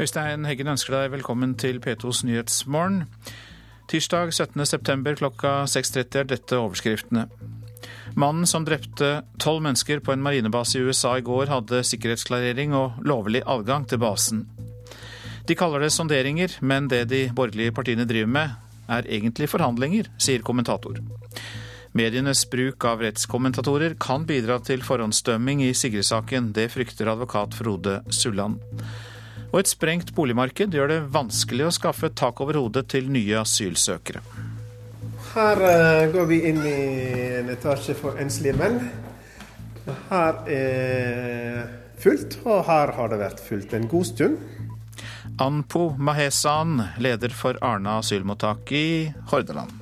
Øystein Heggen ønsker deg velkommen til P2s Nyhetsmorgen. Tirsdag 17.9 klokka 6.30 er dette overskriftene. Mannen som drepte tolv mennesker på en marinebase i USA i går, hadde sikkerhetsklarering og lovlig adgang til basen. De kaller det sonderinger, men det de borgerlige partiene driver med, er egentlig forhandlinger, sier kommentator. Medienes bruk av rettskommentatorer kan bidra til forhåndsdømming i Sigrid-saken. Det frykter advokat Frode Sulland. Og et sprengt boligmarked gjør det vanskelig å skaffe tak over hodet til nye asylsøkere. Her uh, går vi inn i en etasje for enslige menn. Her er fullt, og her har det vært fullt en god stund. Anpo Mahesan, leder for Arna asylmottak i Hordaland.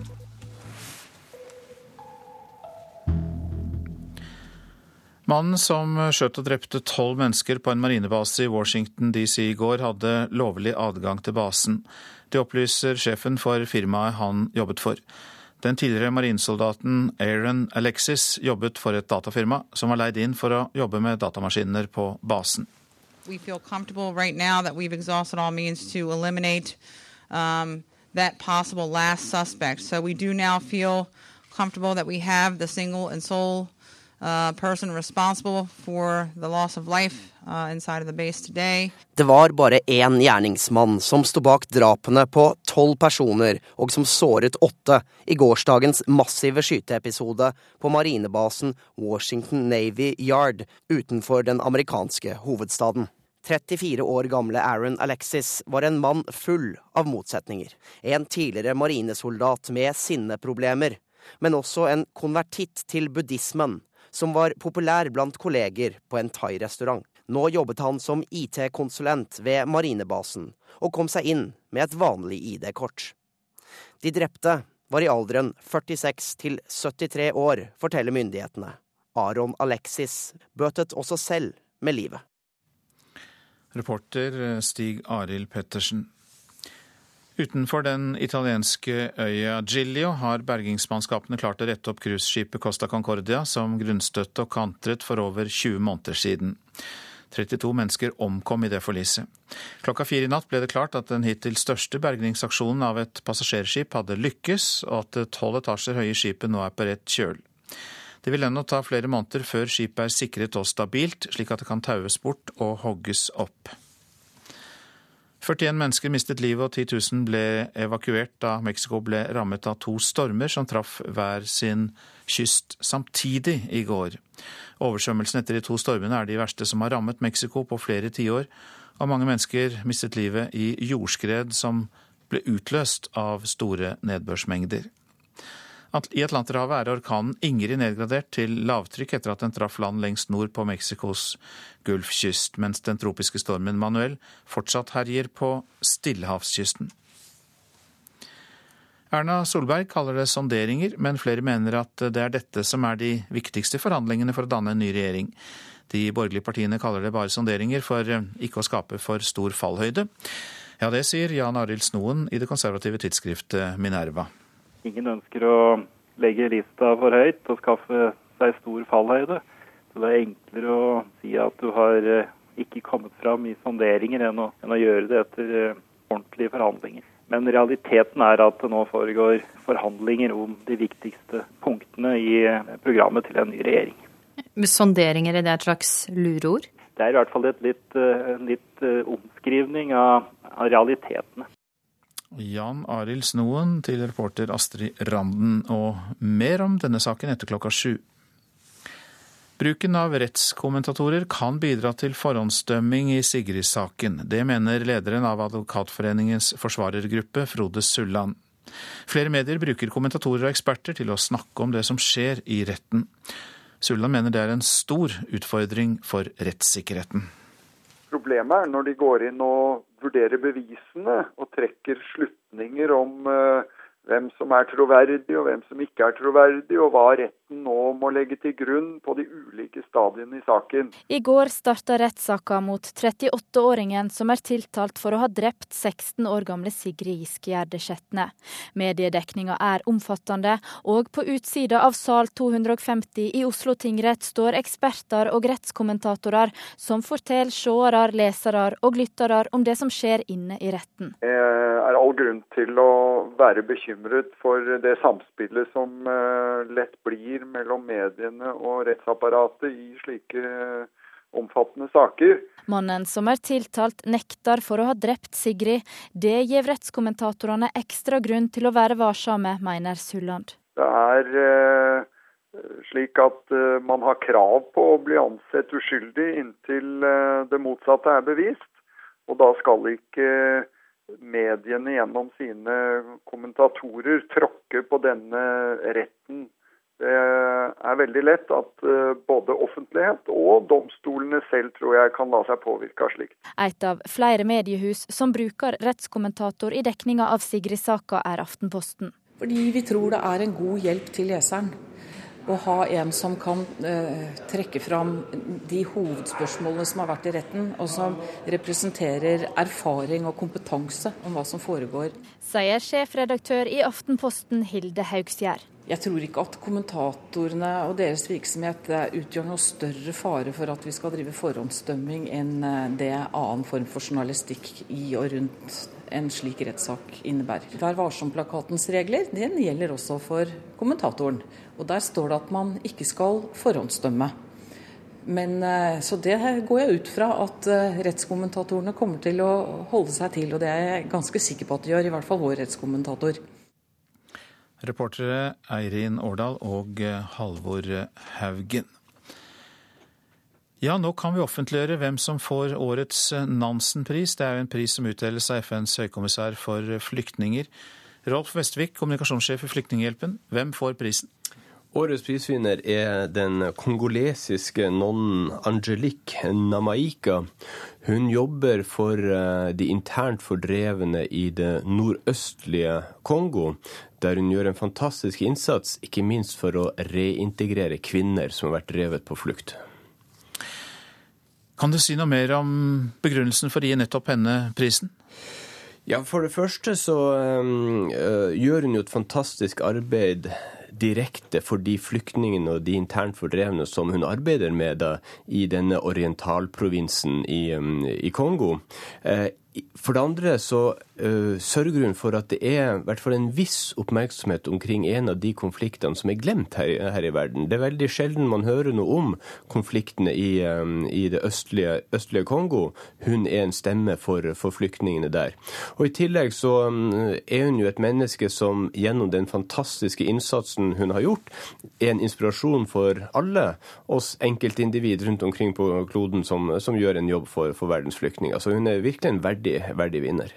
Mannen som skjøt og drepte tolv mennesker på en marinebase i Washington DC i går, hadde lovlig adgang til basen. Det opplyser sjefen for firmaet han jobbet for. Den tidligere marinesoldaten Aaron Alexis jobbet for et datafirma som var leid inn for å jobbe med datamaskiner på basen. We feel comfortable right now that we've exhausted all means to eliminate um, that possible last suspect. So we do now feel comfortable that we have the Det var bare én gjerningsmann som sto bak drapene på tolv personer, og som såret åtte i gårsdagens massive skyteepisode på marinebasen Washington Navy Yard utenfor den amerikanske hovedstaden. 34 år gamle Aaron Alexis var en mann full av motsetninger. En tidligere marinesoldat med sinneproblemer, men også en konvertitt til buddhismen som var populær blant kolleger på en thai-restaurant. Nå jobbet han som IT-konsulent ved marinebasen, og kom seg inn med et vanlig ID-kort. De drepte var i alderen 46 til 73 år, forteller myndighetene. Aron Alexis bøtet også selv med livet. Reporter Stig Arild Pettersen. Utenfor den italienske øya Giglio har bergingsmannskapene klart å rette opp cruiseskipet Costa Concordia, som grunnstøtte og kantret for over 20 måneder siden. 32 mennesker omkom i det forliset. Klokka fire i natt ble det klart at den hittil største bergingsaksjonen av et passasjerskip hadde lykkes, og at det tolv etasjer høye skipet nå er på rett kjøl. Det vil ennå ta flere måneder før skipet er sikret og stabilt, slik at det kan taues bort og hogges opp. 41 mennesker mistet livet og 10 000 ble evakuert da Mexico ble rammet av to stormer som traff hver sin kyst samtidig i går. Oversvømmelsene etter de to stormene er de verste som har rammet Mexico på flere tiår, og mange mennesker mistet livet i jordskred som ble utløst av store nedbørsmengder. I Atlanterhavet er orkanen Ingrid nedgradert til lavtrykk etter at den traff land lengst nord på Mexicos gulfkyst, mens den tropiske stormen Manuel fortsatt herjer på stillehavskysten. Erna Solberg kaller det sonderinger, men flere mener at det er dette som er de viktigste forhandlingene for å danne en ny regjering. De borgerlige partiene kaller det bare sonderinger for ikke å skape for stor fallhøyde. Ja, det sier Jan Arild Snoen i det konservative tidsskriftet Minerva. Ingen ønsker å legge lista for høyt og skaffe seg stor fallhøyde. Så det er enklere å si at du har eh, ikke kommet fram i sonderinger enn å, enn å gjøre det etter eh, ordentlige forhandlinger. Men realiteten er at det nå foregår forhandlinger om de viktigste punktene i eh, programmet til en ny regjering. Sonderinger, er det et slags lureord? Det er i hvert fall litt, en litt omskrivning av, av realitetene. Jan Arild Snoen til reporter Astrid Randen, og mer om denne saken etter klokka sju. Bruken av rettskommentatorer kan bidra til forhåndsdømming i Sigrid-saken. Det mener lederen av Advokatforeningens forsvarergruppe, Frode Sulland. Flere medier bruker kommentatorer og eksperter til å snakke om det som skjer i retten. Sulland mener det er en stor utfordring for rettssikkerheten. Problemet er når de går inn og vurderer bevisene og trekker slutninger om uh, hvem som er troverdig og hvem som ikke er troverdig, og hva retten nå må legge til grunn på de ulike stadiene i saken. I går starta rettssaka mot 38-åringen som er tiltalt for å ha drept 16 år gamle Sigrid Giskegjerde Skjetne. Mediedekninga er omfattende, og på utsida av sal 250 i Oslo tingrett står eksperter og rettskommentatorer som forteller seere, lesere og lyttere om det som skjer inne i retten. Det er all grunn til å være bekymret for det samspillet som eh, lett blir mellom mediene og rettsapparatet i slike eh, omfattende saker. Mannen som er tiltalt nekter for å ha drept Sigrid. Det gir rettskommentatorene ekstra grunn til å være varsomme, mener Sulland. Det er eh, slik at man har krav på å bli ansett uskyldig inntil det motsatte er bevist. Og da skal ikke mediene gjennom sine kommentatorer tråkke på denne retten. Det er veldig lett at eh, både offentlighet og domstolene selv tror jeg kan la seg påvirke av slikt. Et av flere mediehus som bruker rettskommentator i dekninga av Sigrid-saka, er Aftenposten. Fordi vi tror det er en god hjelp til leseren å ha en som kan eh, trekke fram de hovedspørsmålene som har vært i retten, og som representerer erfaring og kompetanse om hva som foregår. Sier sjefredaktør i Aftenposten Hilde Haugsgjerd. Jeg tror ikke at kommentatorene og deres virksomhet eh, utgjør noe større fare for at vi skal drive forhåndsdømming enn eh, det annen form for journalistikk i og rundt en slik rettssak innebærer. Vær varsom-plakatens regler den gjelder også for kommentatoren. Og Der står det at man ikke skal forhåndsdømme. Men, eh, så det går jeg ut fra at rettskommentatorene kommer til å holde seg til. Og det er jeg ganske sikker på at de gjør, i hvert fall vår rettskommentator. Reportere Eirin Årdal og eh, Halvor Haugen. Ja, nå kan vi offentliggjøre hvem som får årets Nansen-pris. Det er jo en pris som utdeles av FNs høykommissær for flyktninger. Rolf Vestvik, kommunikasjonssjef i Flyktninghjelpen, hvem får prisen? Årets prisvinner er den kongolesiske nonnen Angelique Namaika. Hun jobber for eh, de internt fordrevne i det nordøstlige Kongo, der hun gjør en fantastisk innsats, ikke minst for å reintegrere kvinner som har vært drevet på flukt. Kan du si noe mer om begrunnelsen for å gi nettopp henne prisen? Ja, For det første så um, gjør hun jo et fantastisk arbeid direkte for de flyktningene og de internt fordrevne som hun arbeider med da, i denne orientalprovinsen i, um, i Kongo. Eh, for det andre så sørger hun for at det er i hvert fall en viss oppmerksomhet omkring en av de konfliktene som er glemt her, her i verden. Det er veldig sjelden man hører noe om konfliktene i, um, i det østlige, østlige, Kongo. Hun er en stemme for, for, flyktningene der. Og I tillegg så um, er hun jo et menneske som gjennom den fantastiske innsatsen hun har gjort, er en inspirasjon for alle oss enkeltindivid rundt omkring på kloden som, som gjør en jobb for, for verdens flyktninger. Så hun er virkelig en verdig, verdig vinner.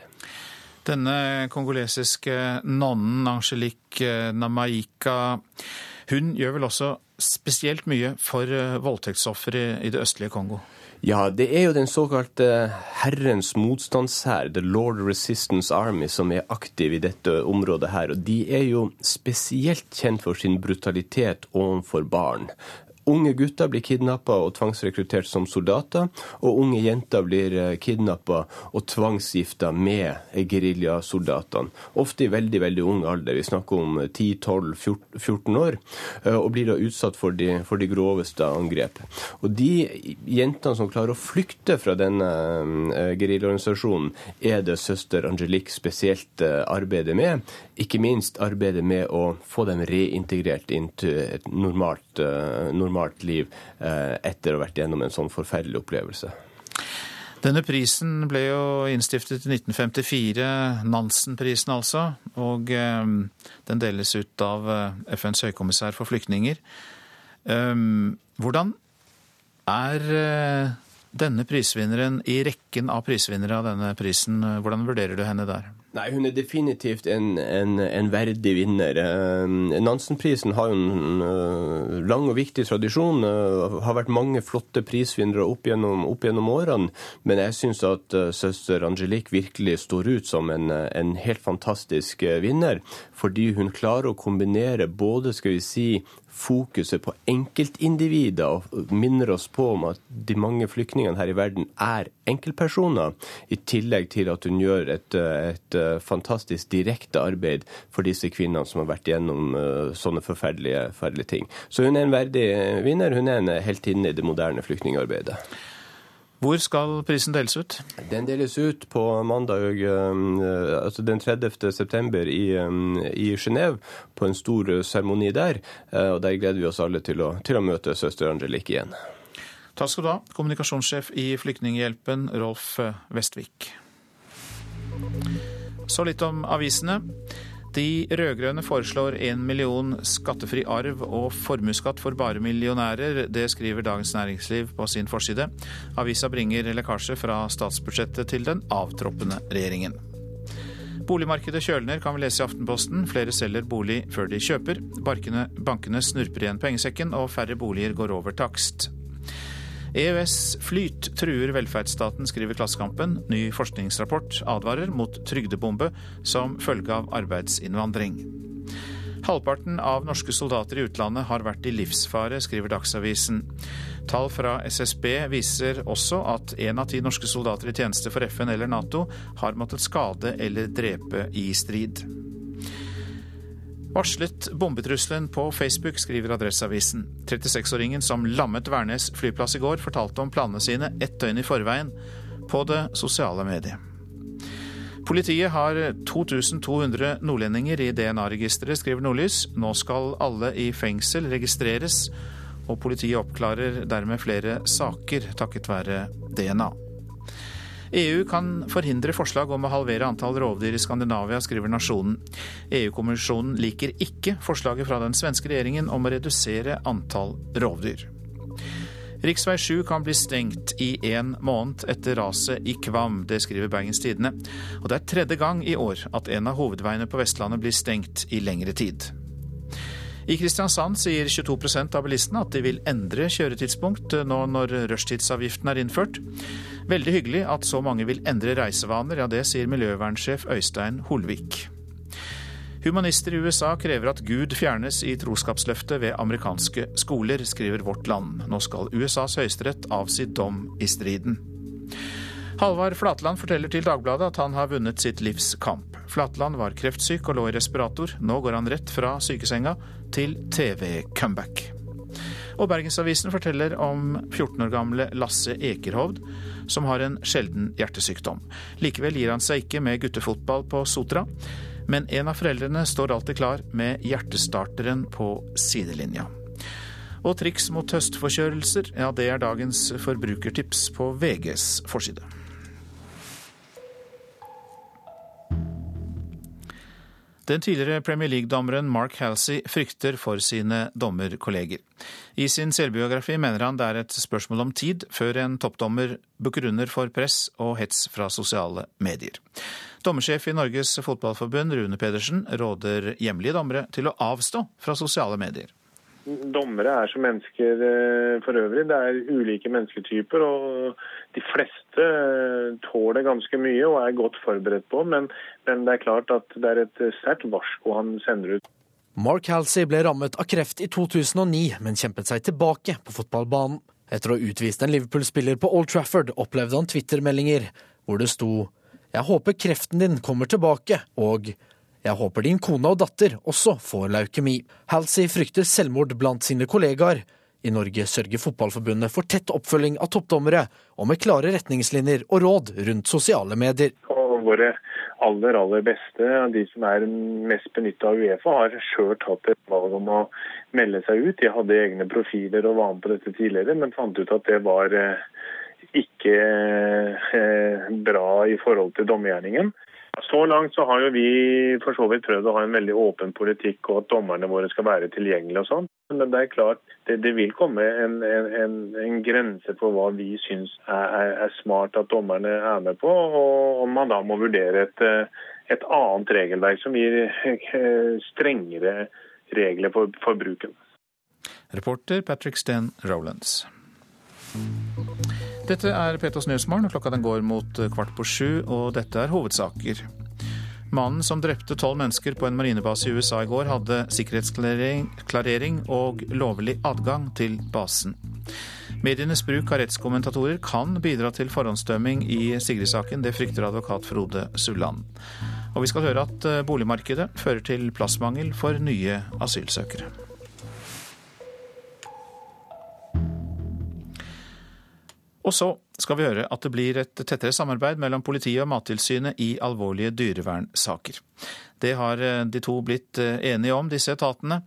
Denne kongolesiske nonnen Angelique Namaika, hun gjør vel også spesielt mye for eh, voldtektsofre i det østlige Kongo? Ja, det er jo den såkalte Herrens motstandshær, The Lord Resistance Army, som er aktiv i dette området her. Og de er jo spesielt kjent for sin brutalitet overfor barn. Unge gutter blir kidnappa og tvangsrekruttert som soldater, og unge jenter blir eh, kidnappa og tvangsgifta med geriljasoldatene. Ofte i veldig veldig ung alder, vi snakker om 10-12-14 år, eh, og blir da utsatt for de, for de groveste angrep. Og de jentene som klarer å flykte fra denne eh, geriljaorganisasjonen, er det søster Angelique spesielt arbeider med. Ikke minst arbeider med å få dem reintegrert inn til et normalt, normalt normalt liv eh, etter å ha vært gjennom en sånn forferdelig opplevelse. Denne prisen ble jo innstiftet i 1954, Nansen-prisen altså, og eh, den deles ut av eh, FNs høykommissær for flyktninger. Hvordan er denne prisvinneren i rekken av prisvinnere av denne prisen, hvordan vurderer du henne der? Nei, hun er definitivt en, en, en verdig vinner. Nansenprisen Nansen-prisen har jo en uh, lang og viktig tradisjon. Det har vært mange flotte prisvinnere opp gjennom, opp gjennom årene. Men jeg syns at søster Angelique virkelig står ut som en, en helt fantastisk vinner. Fordi hun klarer å kombinere både skal vi si, fokuset på enkeltindivider og minner oss på om at de mange flyktningene her i verden er enkeltpersoner, i tillegg til at hun gjør et, et fantastisk direkte arbeid for disse kvinnene som har vært gjennom sånne forferdelige, forferdelige ting. Så hun er en verdig vinner. Hun er en heltinne i det moderne flyktningarbeidet. Hvor skal prisen deles ut? Den deles ut på mandag, altså den 30. september i, i Genéve, på en stor seremoni der. Og Der gleder vi oss alle til å, til å møte søster Angelique igjen. Takk skal du ha, kommunikasjonssjef i Flyktninghjelpen, Rolf Vestvik. Så litt om avisene. De rød-grønne foreslår en million skattefri arv og formuesskatt for bare millionærer. Det skriver Dagens Næringsliv på sin forside. Avisa bringer lekkasje fra statsbudsjettet til den avtroppende regjeringen. Boligmarkedet kjølner, kan vi lese i Aftenposten. Flere selger bolig før de kjøper. Barkene, bankene snurper igjen pengesekken, og færre boliger går over takst. EØS-flyt truer velferdsstaten, skriver Klassekampen. Ny forskningsrapport advarer mot trygdebombe som følge av arbeidsinnvandring. Halvparten av norske soldater i utlandet har vært i livsfare, skriver Dagsavisen. Tall fra SSB viser også at én av ti norske soldater i tjeneste for FN eller Nato har måttet skade eller drepe i strid. Varslet bombetrusselen på Facebook, skriver Adresseavisen. 36-åringen som lammet Værnes flyplass i går, fortalte om planene sine ett døgn i forveien på det sosiale mediet. Politiet har 2200 nordlendinger i DNA-registeret, skriver Nordlys. Nå skal alle i fengsel registreres, og politiet oppklarer dermed flere saker takket være DNA. EU kan forhindre forslag om å halvere antall rovdyr i Skandinavia, skriver Nasjonen. EU-kommisjonen liker ikke forslaget fra den svenske regjeringen om å redusere antall rovdyr. Riksvei 7 kan bli stengt i en måned etter raset i Kvam, det skriver Bergens Tidende. Og det er tredje gang i år at en av hovedveiene på Vestlandet blir stengt i lengre tid. I Kristiansand sier 22% av bilistene at de vil endre kjøretidspunkt nå når rushtidsavgiften er innført. Veldig hyggelig at så mange vil endre reisevaner, ja det sier miljøvernsjef Øystein Holvik. Humanister i USA krever at Gud fjernes i troskapsløftet ved amerikanske skoler, skriver Vårt Land. Nå skal USAs høyesterett avsi dom i striden. Halvard Flatland forteller til Dagbladet at han har vunnet sitt livs kamp. Flatland var kreftsyk og lå i respirator. Nå går han rett fra sykesenga til TV-comeback. Og Bergensavisen forteller om 14 år gamle Lasse Ekerhovd, som har en sjelden hjertesykdom. Likevel gir han seg ikke med guttefotball på Sotra, men en av foreldrene står alltid klar med hjertestarteren på sidelinja. Og triks mot høstforkjølelser, ja det er dagens forbrukertips på VGs forside. Den tidligere Premier League-dommeren Mark Halsey frykter for sine dommerkolleger. I sin selvbiografi mener han det er et spørsmål om tid før en toppdommer bukker under for press og hets fra sosiale medier. Dommersjef i Norges Fotballforbund, Rune Pedersen, råder hjemlige dommere til å avstå fra sosiale medier. Dommere er som mennesker eh, for øvrig. Det er ulike mennesketyper. og De fleste eh, tåler ganske mye og er godt forberedt på, men, men det er klart at det er et sterkt varsko han sender ut. Mark Halsey ble rammet av kreft i 2009, men kjempet seg tilbake på fotballbanen. Etter å ha utvist en Liverpool-spiller på Old Trafford, opplevde han Twitter-meldinger hvor det sto 'Jeg håper kreften din kommer tilbake', og jeg håper din kone og datter også får leukemi. Halsey frykter selvmord blant sine kollegaer. I Norge sørger Fotballforbundet for tett oppfølging av toppdommere, og med klare retningslinjer og råd rundt sosiale medier. Og våre aller aller beste, de som er mest benytta av Uefa, har sjøl tatt et valg om å melde seg ut. De hadde egne profiler og var med på dette tidligere, men fant ut at det var eh, ikke eh, bra i forhold til dommergjerningen. Så langt så har jo vi for så vidt prøvd å ha en veldig åpen politikk, og at dommerne våre skal være tilgjengelige og sånn. Men det er klart, det, det vil komme en, en, en, grense for hva vi syns er, er, smart at dommerne er med på, og om man da må vurdere et, et annet regelverk som gir strengere regler for, for bruken. Reporter Patrick Sten Rowlands. Dette er Petos Nyhetsmorgen, klokka den går mot kvart på sju, og dette er hovedsaker. Mannen som drepte tolv mennesker på en marinebase i USA i går, hadde sikkerhetsklarering og lovlig adgang til basen. Medienes bruk av rettskommentatorer kan bidra til forhåndsdømming i Sigrid-saken. Det frykter advokat Frode Sulland. Og vi skal høre at eh, boligmarkedet fører til plassmangel for nye asylsøkere. Og så skal vi høre at det blir et tettere samarbeid mellom politiet og Mattilsynet i alvorlige dyrevernsaker. Det har eh, de to blitt eh, enige om, disse etatene.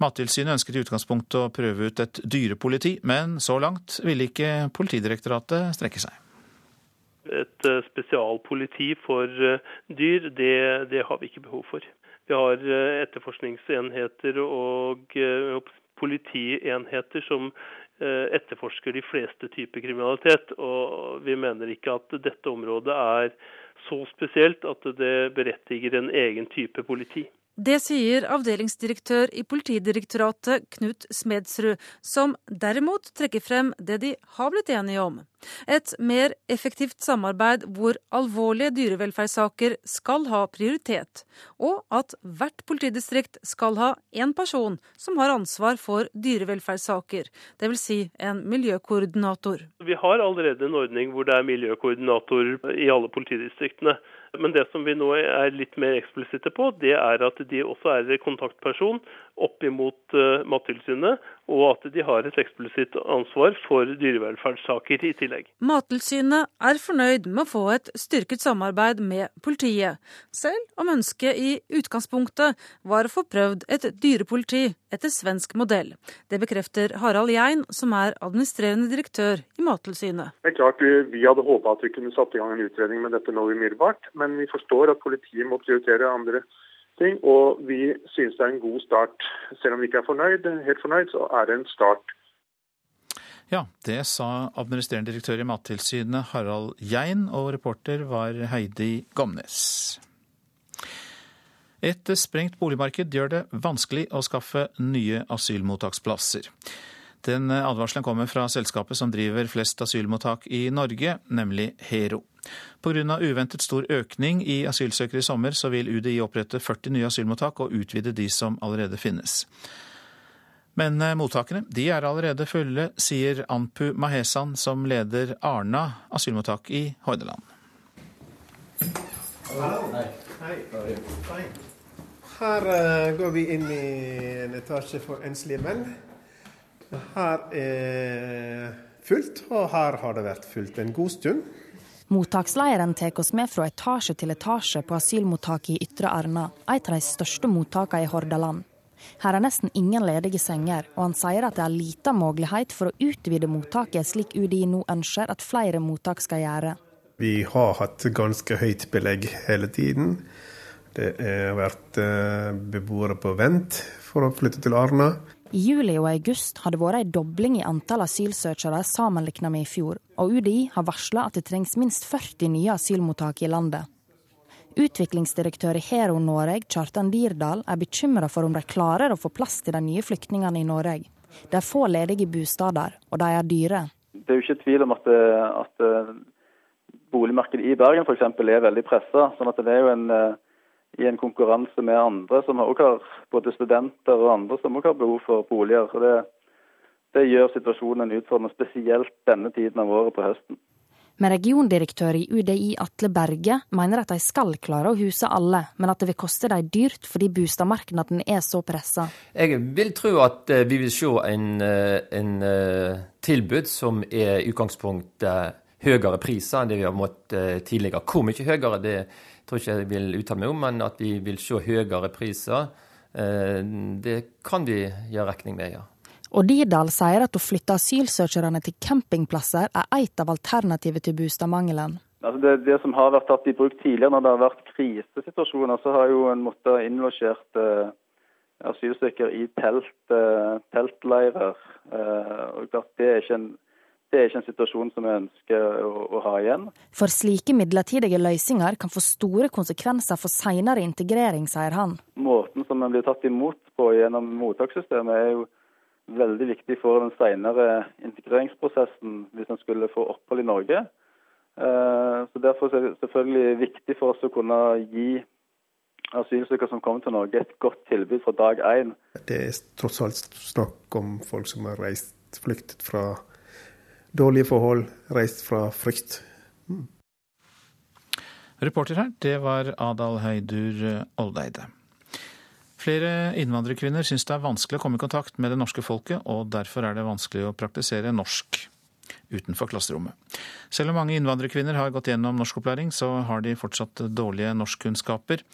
Mattilsynet ønsket i utgangspunktet å prøve ut et dyrepoliti, men så langt ville ikke Politidirektoratet strekke seg. Et eh, spesialpoliti for dyr, det, det har vi ikke behov for. Vi har etterforskningsenheter og politienheter som etterforsker de fleste typer kriminalitet. Og vi mener ikke at dette området er så spesielt at det berettiger en egen type politi. Det sier avdelingsdirektør i Politidirektoratet Knut Smedsrud, som derimot trekker frem det de har blitt enige om. Et mer effektivt samarbeid hvor alvorlige dyrevelferdssaker skal ha prioritet, og at hvert politidistrikt skal ha én person som har ansvar for dyrevelferdssaker, dvs. Si en miljøkoordinator. Vi har allerede en ordning hvor det er miljøkoordinator i alle politidistriktene. Men det som vi nå er litt mer eksplisitte på, det er at de også er kontaktperson opp imot uh, Mattilsynet, og at de har et eksplisitt ansvar for dyrevelferdssaker i tillegg. Mattilsynet er fornøyd med å få et styrket samarbeid med politiet, selv om ønsket i utgangspunktet var å få prøvd et dyrepoliti etter svensk modell. Det bekrefter Harald Jein, som er administrerende direktør i Mattilsynet. Det er klart Vi, vi hadde håpa at vi kunne satt i gang en utredning med dette nå umiddelbart, men vi forstår at politiet må prioritere andre ting. Og vi synes det er en god start. Selv om vi ikke er fornøyd, helt fornøyd, så er det en start. Ja, det sa administrerende direktør i Mattilsynet Harald Jein, og reporter var Heidi Gomnes. Et sprengt boligmarked gjør det vanskelig å skaffe nye asylmottaksplasser. Den advarselen kommer fra selskapet som driver flest asylmottak i Norge, nemlig Hero. Pga. uventet stor økning i asylsøkere i sommer, så vil UDI opprette 40 nye asylmottak og utvide de som allerede finnes. Men eh, mottakene de er allerede fulle, sier Anpu Mahesan, som leder Arna asylmottak i Hordaland. Her uh, går vi inn i en etasje for enslige menn. Her er fullt, og her har det vært fullt en god stund. Mottaksleiren tar oss med fra etasje til etasje på asylmottaket i Ytre Arna, et av de største mottakene i Hordaland. Her er nesten ingen ledige senger, og han sier at det er lita mulighet for å utvide mottaket, slik UDI nå ønsker at flere mottak skal gjøre. Vi har hatt ganske høyt belegg hele tiden. Det har vært eh, beboere på vent for å flytte til Arna. I juli og august har det vært en dobling i antall asylsøkere sammenlignet med i fjor, og UDI har varsla at det trengs minst 40 nye asylmottak i landet. Utviklingsdirektør i Hero Norge, Kjartan Dirdal, er bekymra for om de klarer å få plass til de nye flyktningene i Norge. Det er få ledige bosteder, og de er dyre. Det er jo ikke tvil om at, at boligmarkedet i Bergen f.eks. er veldig pressa. Sånn at det er jo en i en konkurranse med andre som også har både studenter og andre som også har behov for boliger. Så det, det gjør situasjonen utfordrende, spesielt denne tiden av året på høsten. Men regiondirektør i UDI Atle Berge mener at de skal klare å huse alle, men at det vil koste dem dyrt fordi boligmarkedet er så pressa. Jeg vil tro at eh, vi vil se en, eh, en eh, tilbud som er i utgangspunktet høyere priser enn det vi har måttet tidligere. Hvor mye høyere, det tror ikke jeg vil uttale meg om, men at vi vil se høyere priser, eh, det kan vi gjøre regning med, ja. Og Dirdal sier at å flytte asylsøkerne til campingplasser er et av alternativet til boligmangelen. Altså det, det, som har vært tatt i bruk tidligere når det har vært krisesituasjoner, så har jo en måttet innlosjert eh, asylsøkere i telt, eh, teltleirer. Eh, og det er ikke en det er ikke en situasjon som vi ønsker å, å, ha igjen. For slike midlertidige løsninger kan få store konsekvenser for senere integrering, sier han. Måten som en blir tatt imot på gjennom mottakssystemet er jo veldig viktig for den senere integreringsprosessen hvis en skulle få opphold i Norge. Eh, så Derfor er det selvfølgelig viktig for oss å kunne gi asylsøkere som kommer til Norge, et godt tilbud fra dag én. Det er tross alt snakk om folk som har reist, flyktet fra dårlige forhold, reist fra frykt. Mm. Reporter her, det var Adal Heidur Oldeide. Flere innvandrerkvinner syns det er vanskelig å komme i kontakt med det norske folket, og derfor er det vanskelig å praktisere norsk utenfor klasserommet. Selv om mange innvandrerkvinner har gått gjennom norskopplæring, så har de fortsatt dårlige norskkunnskaper.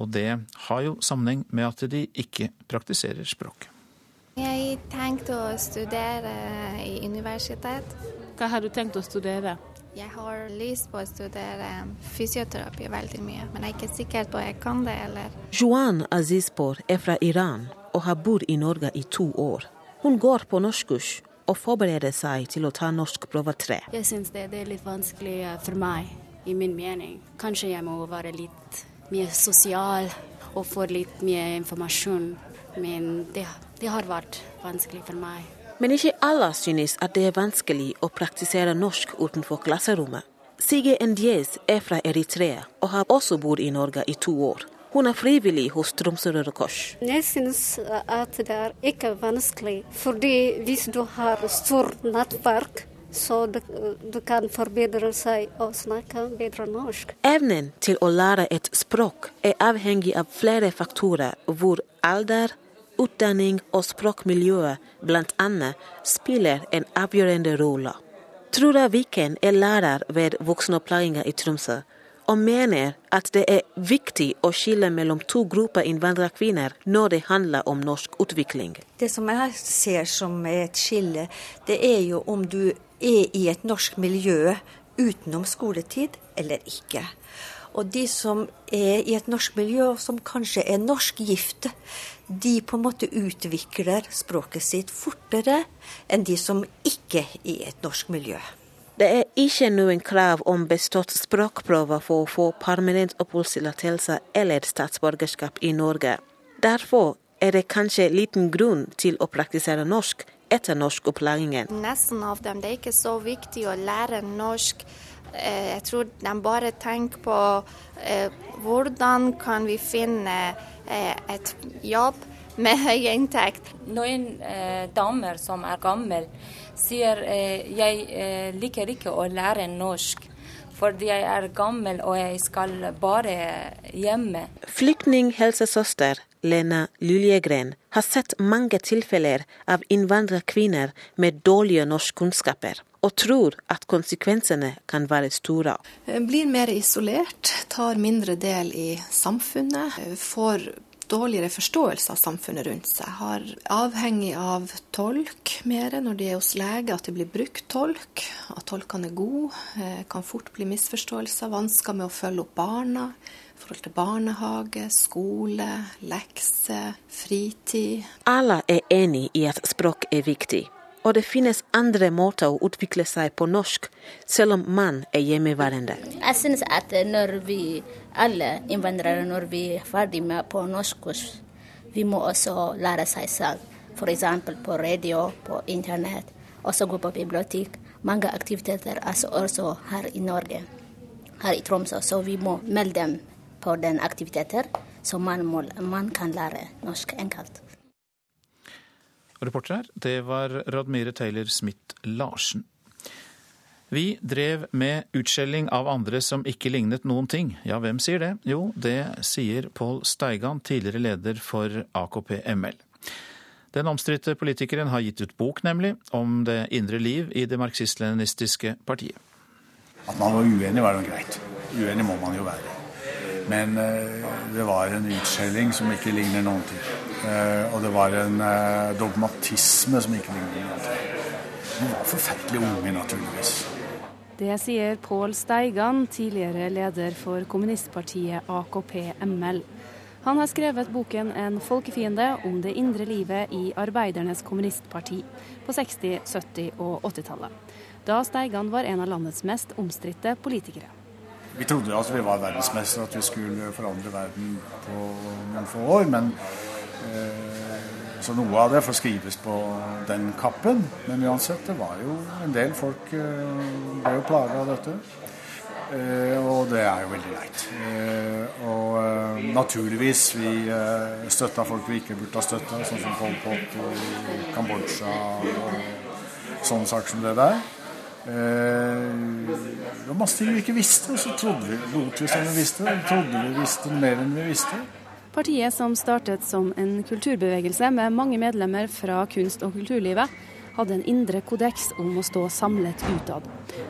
Og det har jo sammenheng med at de ikke praktiserer språk. Jeg tenkte å studere i universitet. Hva har du tenkt å studere? Jeg har lyst på å studere fysioterapi veldig mye, men jeg er ikke sikker på om jeg kan det. eller... Juan Azizpor er fra Iran og har bodd i Norge i to år. Hun går på norskkurs og forbereder seg til å ta norskprøve tre. Jeg syns det, det, er litt vanskelig eh, for meg, i min mening. Kanskje jeg må være litt mer sosial og få litt mer informasjon. Men det, det har vært vanskelig for meg. Men ikke alle synes at det er vanskelig å praktisere norsk utenfor klasserommet. Sige Endiez er fra Eritrea og har også bodd i Norge i to år. Hun er frivillig hos Tromsø Røde Kors. Jeg synes at det er ikke vanskelig, fordi hvis du har stort nettverk, så du, du, kan forbedre seg og snakke bedre norsk. Evnen til å lære et språk er avhengig av flere faktorer, hvor alder, utdanning og språkmiljøet bl.a. spiller en avgjørende rolle. Trura Viken er lærer ved voksenopplæringa i Tromsø og mener at det er viktig å skille mellom to grupper innvandrerkvinner når det handler om norsk utvikling. Det som jeg ser som et skille, det er jo om du er i et norsk miljø utenom skoletid eller ikke. Og de som er i et norsk miljø, som kanskje er norskgifte, de på en måte utvikler språket sitt fortere enn de som ikke er i et norsk miljø. Det er ikke noen krav om bestått språkprøve for å få permanent oppholdstillatelse eller statsborgerskap i Norge. Derfor er det kanskje liten grunn til å praktisere norsk etter norskopplæringen. Nesten av dem det er ikke så viktig å lære norsk. Eh, jeg tror de bare tenker på eh, hvordan kan vi finne eh, et jobb med høy inntekt. Noen eh, damer som er gamle sier eh, jeg eh, liker ikke å lære norsk. Fordi jeg er gammel og jeg skal bare hjemme. Flyktninghelsesøster Lena Luljegren har sett mange tilfeller av innvandrerkvinner med dårlige norskkunnskaper, og tror at konsekvensene kan være store. Blir mer isolert, tar mindre del i samfunnet, får dårligere forståelse av samfunnet rundt seg. Har avhengig av tolk mer når de er hos lege, at det blir brukt tolk. At tolkene er gode. Eh, kan fort bli misforståelser. Vansker med å følge opp barna. I forhold til barnehage, skole, lekser, fritid. Alle er enig i at språk er viktig. Og det finnes andre måter å utvikle seg på norsk, selv om man er hjemmeværende. Jeg synes at når vi alle innvandrere, når vi er ferdig med på norskkurs, vi må også lære seg selv. F.eks. på radio, på internett, også gå på bibliotek. Mange aktiviteter er også her i Norge, her i Tromsø. Så vi må melde dem på den aktiviteter, så man, må, man kan lære norsk enkelt. Reporter her, det var Radmire Taylor Smith Larsen. Vi drev med utskjelling av andre som ikke lignet noen ting. Ja, hvem sier det? Jo, det sier Pål Steigan, tidligere leder for AKP-ML. Den omstridte politikeren har gitt ut bok, nemlig, om det indre liv i det marxist-leninistiske partiet. At man var uenig, var jo greit. Uenig må man jo være. Men eh, det var en utskjelling som ikke ligner noen ting. Eh, og det var en eh, dogmatisme som ikke ligner i ting. De var forferdelig unge, naturligvis. Det sier Pål Steigan, tidligere leder for kommunistpartiet AKP-ML. Han har skrevet boken 'En folkefiende' om det indre livet i Arbeidernes kommunistparti på 60-, 70- og 80-tallet. Da Steigan var en av landets mest omstridte politikere. Vi trodde at vi var verdensmestere, at vi skulle forandre verden på noen få år. Men Så noe av det får skrives på den kappen. Men uansett, det var jo en del folk eh, ble jo plaga av dette. Eh, og det er jo veldig leit. Eh, og eh, naturligvis, vi støtta folk vi ikke burde ha støtta, sånn som Pol Pot og Kambodsja og sånne saker som det der. Det var masse ting vi ikke visste, og så trodde vi, lot vi som vi visste. Trodde vi visste mer enn vi visste. Partiet som startet som en kulturbevegelse med mange medlemmer fra kunst- og kulturlivet, hadde en indre kodeks om å stå samlet utad.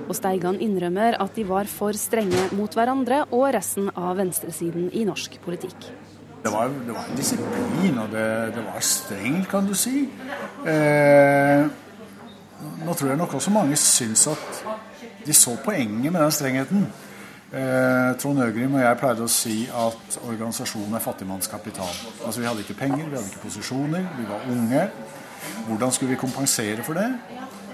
Og Steigan innrømmer at de var for strenge mot hverandre og resten av venstresiden i norsk politikk. Det var, det var en disiplin, og det, det, var strengt, kan du si. Eh, nå tror jeg nok også mange syns at de så poenget med den strengheten. Eh, Trond Øgrim og jeg pleide å si at organisasjonen er fattigmannskapital. Altså Vi hadde ikke penger, vi hadde ikke posisjoner, vi var unge. Hvordan skulle vi kompensere for det?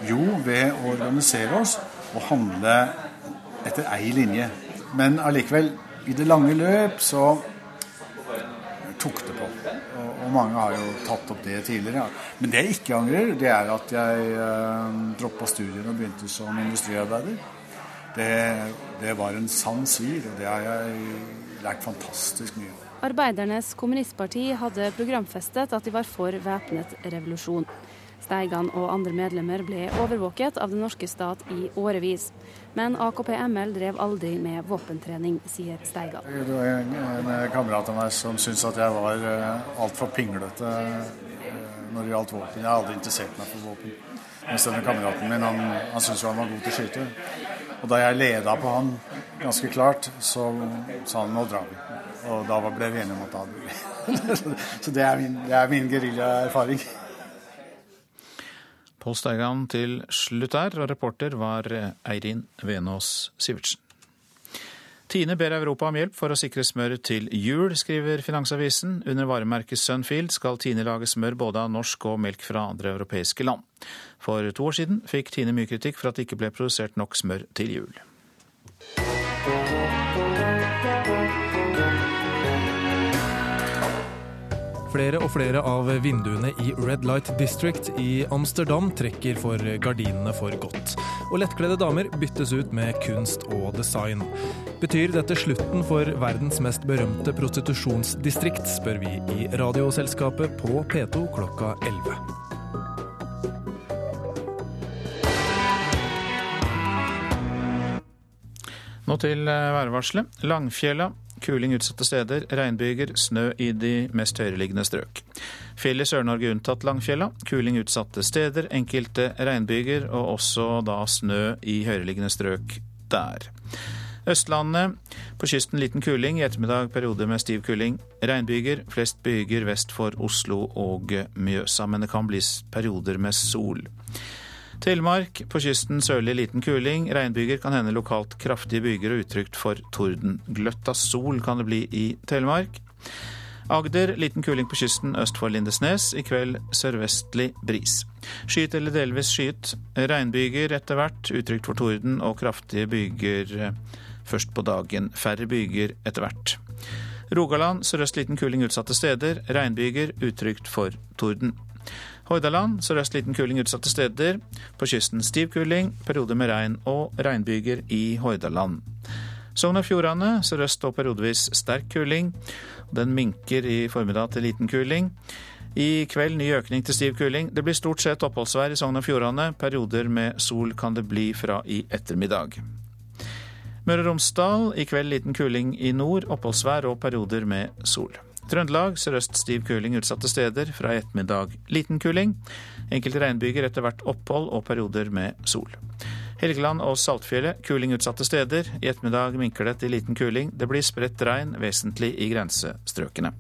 Jo, ved å organisere oss og handle etter ei linje. Men allikevel, i det lange løp så tok det på. Og, mange har jo tatt opp det tidligere. Men det jeg ikke angrer, det er at jeg eh, droppa studiene og begynte som industriarbeider. Det, det var en sann svir, og det har jeg lært fantastisk mye av. Arbeidernes kommunistparti hadde programfestet at de var for væpnet revolusjon. Steigan og andre medlemmer ble overvåket av den norske stat i årevis. Men AKP-ML drev aldri med våpentrening, sier Steigan. Det var en, kamerat av meg som syntes at jeg var uh, altfor pinglete uh, når det gjaldt våpen. Jeg har aldri interessert meg for våpen. Mens denne kameraten min han, han syntes han var god til å skyte. Og da jeg leda på han ganske klart, så sa han nå drar vi. Og da ble vi enige om at da Så det er min, det min geriljaerfaring. Pål Steigan til slutt her, og reporter var Eirin Venås Sivertsen. Tine ber Europa om hjelp for å sikre smør til jul, skriver Finansavisen. Under varemerket Sunfield skal Tine lage smør både av norsk og melk fra andre europeiske land. For to år siden fikk Tine mye kritikk for at det ikke ble produsert nok smør til jul. Flere og flere av vinduene i Red Light District i Amsterdam trekker for gardinene for godt. Og lettkledde damer byttes ut med kunst og design. Betyr dette slutten for verdens mest berømte prostitusjonsdistrikt, spør vi i Radioselskapet på P2 klokka 11. Nå til eh, værvarselet. Langfjella Kuling utsatte steder, regnbyger, snø i de mest høyereliggende strøk. Fjell i Sør-Norge unntatt Langfjella. Kuling utsatte steder, enkelte regnbyger og også da snø i høyereliggende strøk der. Østlandet. På kysten liten kuling, i ettermiddag periode med stiv kuling. Regnbyger, flest byger vest for Oslo og Mjøsa, men det kan bli perioder med sol. Telemark på kysten sørlig liten kuling. Regnbyger kan hende lokalt kraftige byger og utrygt for torden. Gløtt av sol kan det bli i Telemark. Agder liten kuling på kysten øst for Lindesnes. I kveld sørvestlig bris. Skyet eller delvis skyet. Regnbyger etter hvert, utrygt for torden og kraftige byger først på dagen. Færre byger etter hvert. Rogaland sørøst liten kuling utsatte steder. Regnbyger utrygt for torden. Hordaland sørøst liten kuling utsatte steder. På kysten stiv kuling, perioder med regn og regnbyger i Hordaland. Sogn og Fjordane sørøst og periodevis sterk kuling. Den minker i formiddag til liten kuling. I kveld ny økning til stiv kuling. Det blir stort sett oppholdsvær i Sogn og Fjordane. Perioder med sol kan det bli fra i ettermiddag. Møre og Romsdal i kveld liten kuling i nord, oppholdsvær og perioder med sol. Trøndelag sørøst stiv kuling utsatte steder, fra i ettermiddag liten kuling. Enkelte regnbyger etter hvert opphold og perioder med sol. Helgeland og Saltfjellet kuling utsatte steder. I ettermiddag minker det til liten kuling. Det blir spredt regn, vesentlig i grensestrøkene.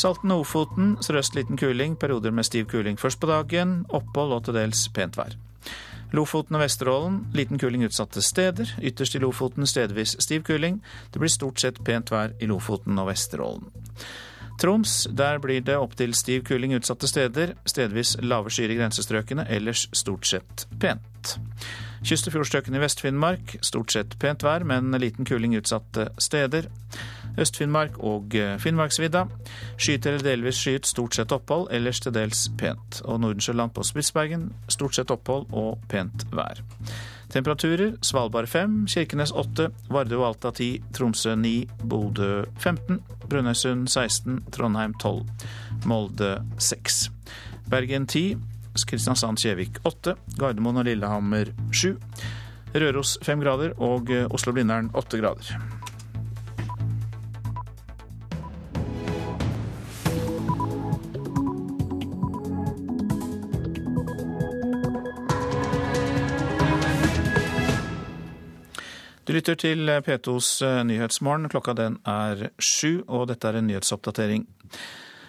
Salten og Ofoten sørøst liten kuling, perioder med stiv kuling først på dagen. Opphold og til dels pent vær. Lofoten og Vesterålen liten kuling utsatte steder. Ytterst i Lofoten stedvis stiv kuling. Det blir stort sett pent vær i Lofoten og Vesterålen. Troms, der blir det opptil stiv kuling utsatte steder. Stedvis lave skyer i grensestrøkene, ellers stort sett pent. Kyst- og fjordstrøkene i Vest-Finnmark stort sett pent vær, men liten kuling utsatte steder. Øst-Finnmark og Finnmarksvidda. Skyet eller delvis skyet, stort sett opphold, ellers til dels pent. Og Nordensjøland på Spitsbergen stort sett opphold og pent vær. Temperaturer Svalbard 5, Kirkenes 8, Vardø og Alta 10, Tromsø 9, Bodø 15, Brønnøysund 16, Trondheim 12, Molde 6. Bergen 10, Kristiansand-Kjevik 8, Gardermoen og Lillehammer 7, Røros 5 grader og Oslo-Blindern 8 grader. Du lytter til P2s eh, Nyhetsmorgen. Klokka den er sju, og dette er en nyhetsoppdatering.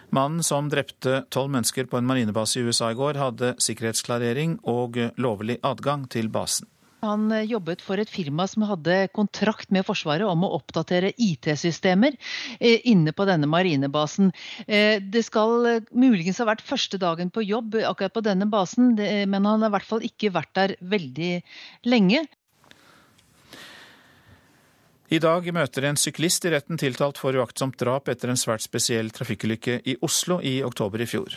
Mannen som drepte tolv mennesker på en marinebase i USA i går, hadde sikkerhetsklarering og lovlig adgang til basen. Han eh, jobbet for et firma som hadde kontrakt med Forsvaret om å oppdatere IT-systemer eh, inne på denne marinebasen. Det skal muligens ha vært første dagen på jobb akkurat på denne basen, men han har i hvert fall ikke vært der veldig lenge. I dag møter en syklist i retten tiltalt for uaktsomt drap etter en svært spesiell trafikkulykke i Oslo i oktober i fjor.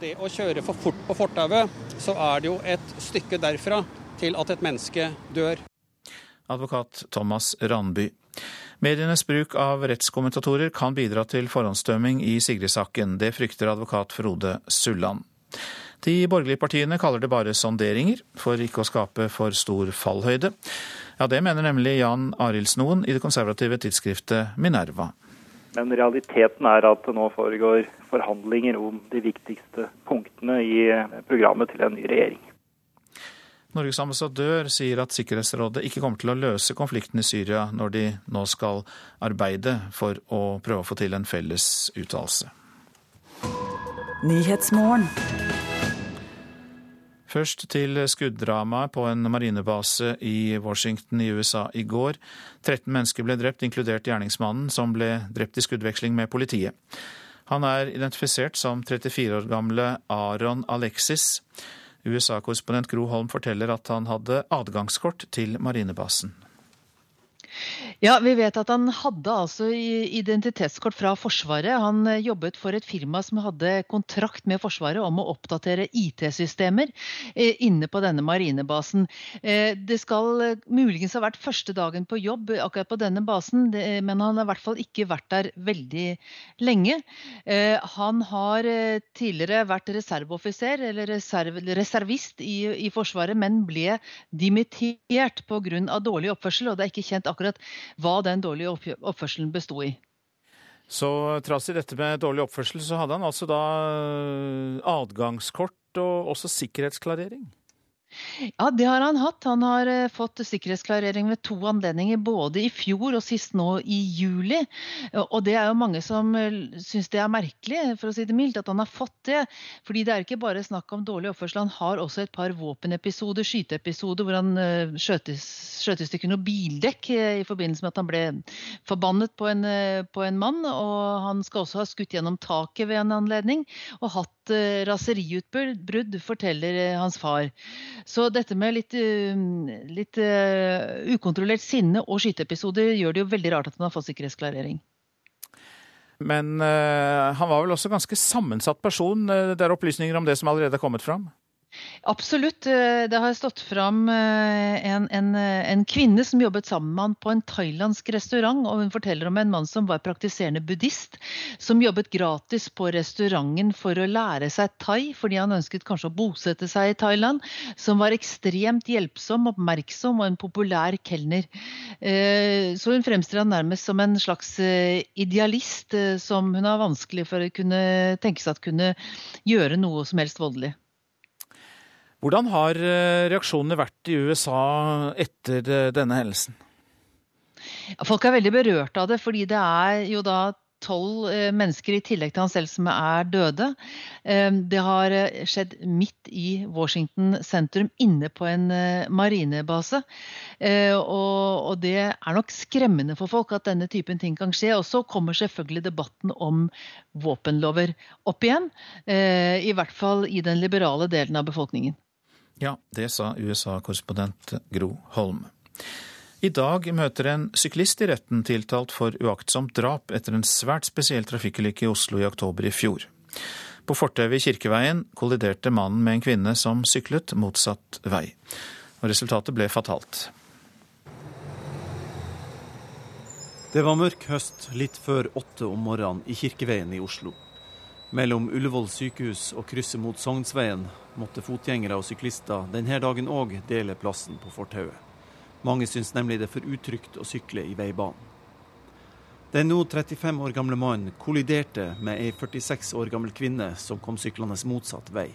Det å kjøre for fort på fortauet, så er det jo et stykke derfra til at et menneske dør. Advokat Thomas Ranby. Medienes bruk av rettskommentatorer kan bidra til forhåndsdømming i Sigrid-saken. Det frykter advokat Frode Sulland. De borgerlige partiene kaller det bare sonderinger, for ikke å skape for stor fallhøyde. Ja, Det mener nemlig Jan Arild Snoen i det konservative tidsskriftet Minerva. Men realiteten er at det nå foregår forhandlinger om de viktigste punktene i programmet til en ny regjering. Norges ambassadør sier at Sikkerhetsrådet ikke kommer til å løse konflikten i Syria når de nå skal arbeide for å prøve å få til en felles uttalelse. Først til skuddramaet på en marinebase i Washington i USA i går. 13 mennesker ble drept, inkludert gjerningsmannen, som ble drept i skuddveksling med politiet. Han er identifisert som 34 år gamle Aron Alexis. USA-korrespondent Gro Holm forteller at han hadde adgangskort til marinebasen. Ja, Vi vet at han hadde altså identitetskort fra Forsvaret. Han eh, jobbet for et firma som hadde kontrakt med Forsvaret om å oppdatere IT-systemer eh, inne på denne marinebasen. Eh, det skal muligens ha vært første dagen på jobb akkurat på denne basen, men han har i hvert fall ikke vært der veldig lenge. Han har tidligere vært reserveoffiser, eller reserv, reservist i, i, Forsvaret, men ble dimittert pga. dårlig oppførsel. og det er ikke kjent akkurat hva den dårlige oppførselen besto i. Så trass i dette med dårlig oppførsel, så hadde han altså da eh, adgangskort og også sikkerhetsklarering? Ja, det har han hatt. Han har eh, fått sikkerhetsklarering ved to anledninger, både i fjor og sist nå i juli. Og det er jo mange som eh, syns det er merkelig, for å si det mildt, at han har fått det. Fordi det er ikke bare snakk om dårlig oppførsel. Han har også et par våpenepisoder, skyteepisoder, hvor han skjøt i stykker noe bildekk i forbindelse med at han ble forbannet på en, på en mann. Og han skal også ha skutt gjennom taket ved en anledning, og hatt raseriutbrudd, forteller hans far. Så dette med litt, uh, litt ukontrollert sinne og skyteepisoder gjør det jo veldig rart at han har fått sikkerhetsklarering. Men han var vel også ganske sammensatt person? Det er opplysninger om det som allerede er kommet fram? Absolutt. Eh, det har stått fram eh, en, en, eh, en, kvinne som jobbet sammen med han på en thailandsk restaurant. og Hun forteller om en mann som var praktiserende buddhist, som jobbet gratis på restauranten for å lære seg thai, fordi han ønsket kanskje å bosette seg i Thailand. Som var ekstremt hjelpsom, oppmerksom og en populær kelner. Så hun fremstiller han nærmest som en slags idealist som hun har vanskelig for å kunne tenke seg at kunne gjøre noe som helst voldelig. Hvordan har eh, reaksjonene vært i USA etter eh, denne hendelsen? Folk er veldig berørt av det, fordi det er jo da tolv eh, mennesker i tillegg til han selv som er døde. Det har skjedd midt i Washington sentrum, inne på en marinebase. Og det er nok skremmende for folk at denne typen ting kan skje. Og så kommer selvfølgelig debatten om våpenlover opp igjen. I hvert fall i den liberale delen av befolkningen. Ja, det sa USA-korrespondent Gro Holm. I dag møter en syklist i retten tiltalt for uaktsomt drap etter en svært spesiell trafikkulykke i Oslo i oktober i fjor. På fortauet i Kirkeveien kolliderte mannen med en kvinne som syklet motsatt vei. Og resultatet ble fatalt. Det var mørk høst litt før åtte om morgenen i Kirkeveien i Oslo. Mellom Ullevål sykehus og krysset mot Sognsveien måtte fotgjengere og syklister denne dagen òg dele plassen på fortauet. Mange syns nemlig det er for utrygt å sykle i veibanen. Den nå 35 år gamle mannen kolliderte med ei 46 år gammel kvinne som kom syklende motsatt vei.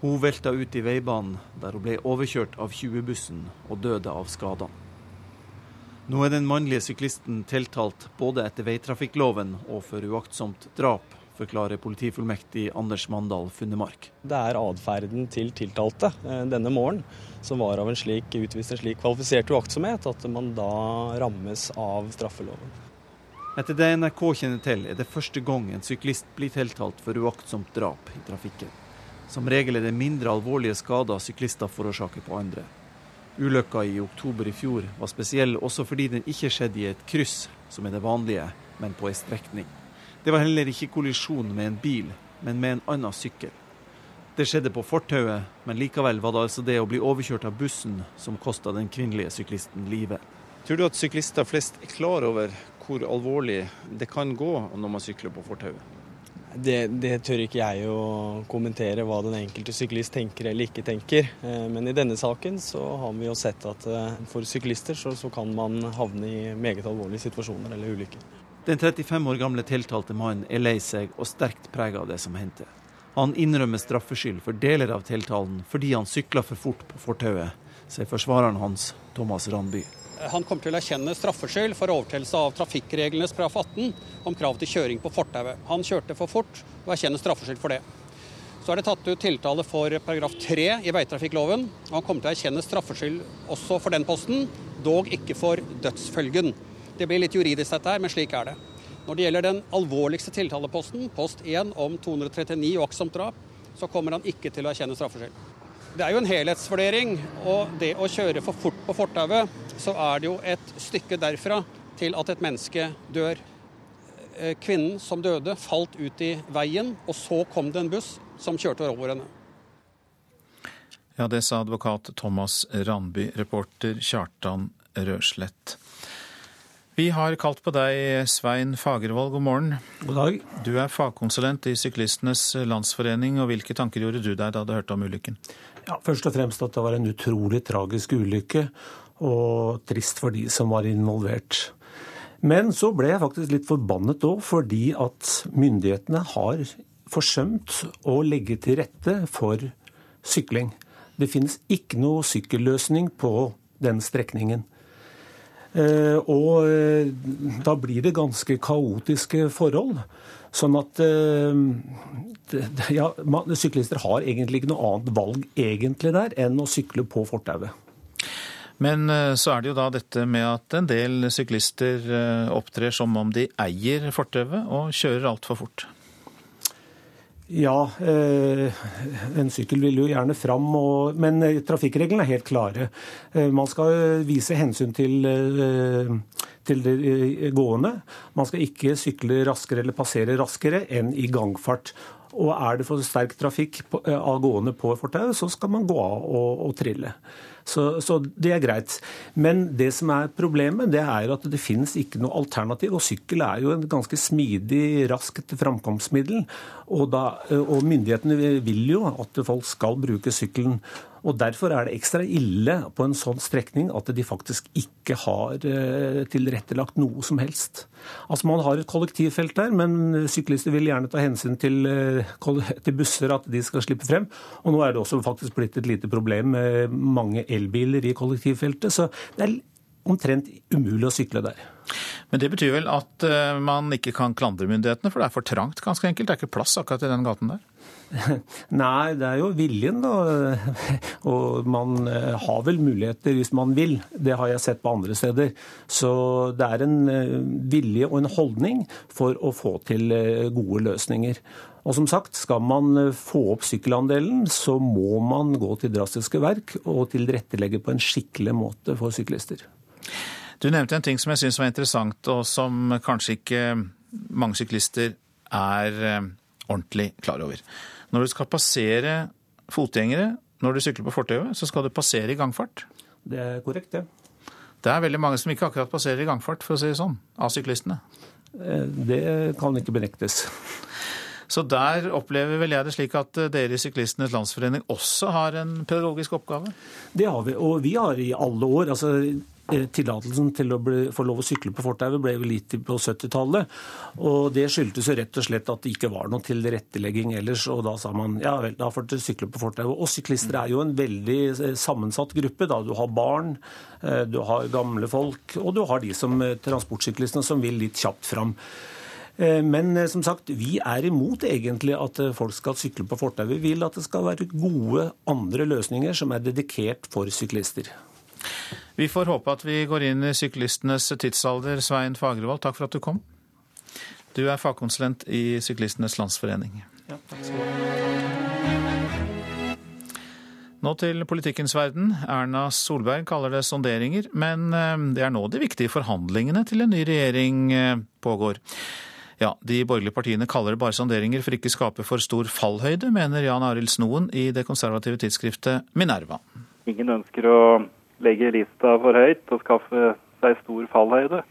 Hun velta ut i veibanen, der hun ble overkjørt av 20-bussen og døde av skadene. Nå er den mannlige syklisten tiltalt både etter veitrafikkloven og for uaktsomt drap, forklarer politifullmektig Anders Mandal Funnemark. Det er atferden til tiltalte eh, denne morgen som var av en slik, utvist en slik kvalifisert uaktsomhet at man da rammes av straffeloven. Etter det NRK kjenner til, er det første gang en syklist blir tiltalt for uaktsomt drap i trafikken. Som regel er det mindre alvorlige skader syklister forårsaker på andre. Ulykka i oktober i fjor var spesiell også fordi den ikke skjedde i et kryss, som er det vanlige, men på ei strekning. Det var heller ikke kollisjon med en bil, men med en annen sykkel. Det skjedde på fortauet, men likevel var det altså det å bli overkjørt av bussen som kosta den kvinnelige syklisten livet. Tror du at syklister flest er klar over hvor alvorlig det kan gå når man sykler på fortauet? Det, det, tør ikke jeg å kommentere hva den enkelte syklist tenker eller ikke tenker. Eh, men i denne saken så har vi jo sett at eh, for syklister så, så kan man havne i meget alvorlige situasjoner eller ulykker. Den 35 år gamle tiltalte mannen er lei seg og sterkt prega av det som hendte. Han innrømmer straffskyld for deler av tiltalen fordi han sykla for fort på fortauet, sier forsvareren hans, Thomas Randby. Han kommer til å erkjenne straffskyld for overtredelse av trafikkreglenes paragraf 18 om krav til kjøring på fortauet. Han kjørte for fort og erkjenner straffskyld for det. Så er det tatt ut tiltale for paragraf 3 i veitrafikkloven. Han kommer til å erkjenne straffskyld også for den posten, dog ikke for dødsfølgen. Det blir litt juridisk dette her, men slik er det. Når det gjelder den alvorligste tiltaleposten, post 1 om 239 uaktsomt drap, så kommer han ikke til å erkjenne straffskyld. Det er jo en helhetsvurdering. Og det å kjøre for fort på fortauet, så er det jo et stykke derfra til at et menneske dør. Eh, kvinnen som døde, falt ut i veien, og så kom det en buss som kjørte over henne. Ja, det sa advokat Thomas Randby, reporter Kjartan Røslett. Vi har kalt på deg, Svein Fagervold, god morgen. God dag. Du er fagkonsulent i Syklistenes Landsforening, og hvilke tanker gjorde du deg da du hørte om ulykken? Ja, Først og fremst at det var en utrolig tragisk ulykke, og trist for de som var involvert. Men så ble jeg faktisk litt forbannet òg, fordi at myndighetene har forsømt å legge til rette for sykling. Det finnes ikke noe sykkelløsning på den strekningen. Eh, og eh, da blir det ganske kaotiske forhold. Sånn at eh, ja, syklister har egentlig ikke noe annet valg egentlig der enn å sykle på fortauet. Men så er det jo da dette med at en del syklister opptrer som om de eier fortauet og kjører altfor fort. Ja, eh, en sykkel vil jo gjerne fram, men eh, trafikkreglene er helt klare. Eh, man skal vise hensyn til, til det gående. Man skal ikke sykle raskere eller passere raskere enn i gangfart. Og er det for sterk trafikk av gående på fortauet, så skal man gå av og, og trille. Så, så, det er greit. Men det som er problemet, det er at det finnes ikke noe alternativ. Og sykkel er jo en ganske smidig, raskt framkomstmiddel. Og, da, og myndighetene vil jo at folk skal bruke sykkelen. Og Derfor er det ekstra ille på en sånn strekning at de faktisk ikke har eh, tilrettelagt noe som helst. Altså Man har et kollektivfelt der, men syklister vil gjerne ta hensyn eh, til busser, at de skal slippe frem. Og nå er det også faktisk blitt et lite problem med mange elbiler i kollektivfeltet. Så det er omtrent umulig å sykle der. Men det betyr vel at eh, man ikke kan klandre myndighetene, for det er for trangt, ganske enkelt? Det er ikke plass akkurat i den gaten der? Nei, det er jo viljen, da. Og man eh, har vel muligheter hvis man vil. Det har jeg sett på andre steder. Så det er en eh, vilje og en holdning for å få til eh, gode løsninger. Og som sagt, skal man få opp sykkelandelen, så må man gå til drastiske verk og tilrettelegge på en skikkelig måte for syklister. Du nevnte en ting som jeg syns var interessant, og som kanskje ikke mange syklister er ordentlig klar over. Når du skal passere fotgjengere når du sykler på fortauet, så skal du passere i gangfart. Det er korrekt, det. Det er veldig mange som ikke akkurat passerer i gangfart, for å si det sånn, av syklistene. Eh, det kan ikke benektes. Så der opplever vel jeg det slik at dere i Syklistenes Landsforening også har en pedagogisk oppgave? Det har vi, og vi har i alle år. altså Eh, tillatelsen til å bli, få lov å sykle på fortauet ble vel gitt på 70-tallet. Og det skyldtes jo rett og slett at det ikke var noe tilrettelegging ellers. Og da sa man ja vel, da får du sykle på fortauet. Og syklister er jo en veldig eh, sammensatt gruppe. da Du har barn, eh, du har gamle folk, og du har de som transportsyklistene som vil litt kjapt fram. Men som sagt, vi er imot egentlig at folk skal sykle på fortau. Vi vil at det skal være gode andre løsninger som er dedikert for syklister. Vi får håpe at vi går inn i syklistenes tidsalder. Svein Fagervold, takk for at du kom. Du er fagkonsulent i Syklistenes Landsforening. Ja, takk skal du ha. Nå til politikkens verden. Erna Solberg kaller det sonderinger, men eh, det er nå de viktige forhandlingene til en ny regjering eh, pågår. Ja, De borgerlige partiene kaller det bare sonderinger for ikke å skape for stor fallhøyde, mener Jan Arild Snoen i det konservative tidsskriftet Minerva. Ingen ønsker å legge lista for høyt og skaffe seg stor fallhøyde.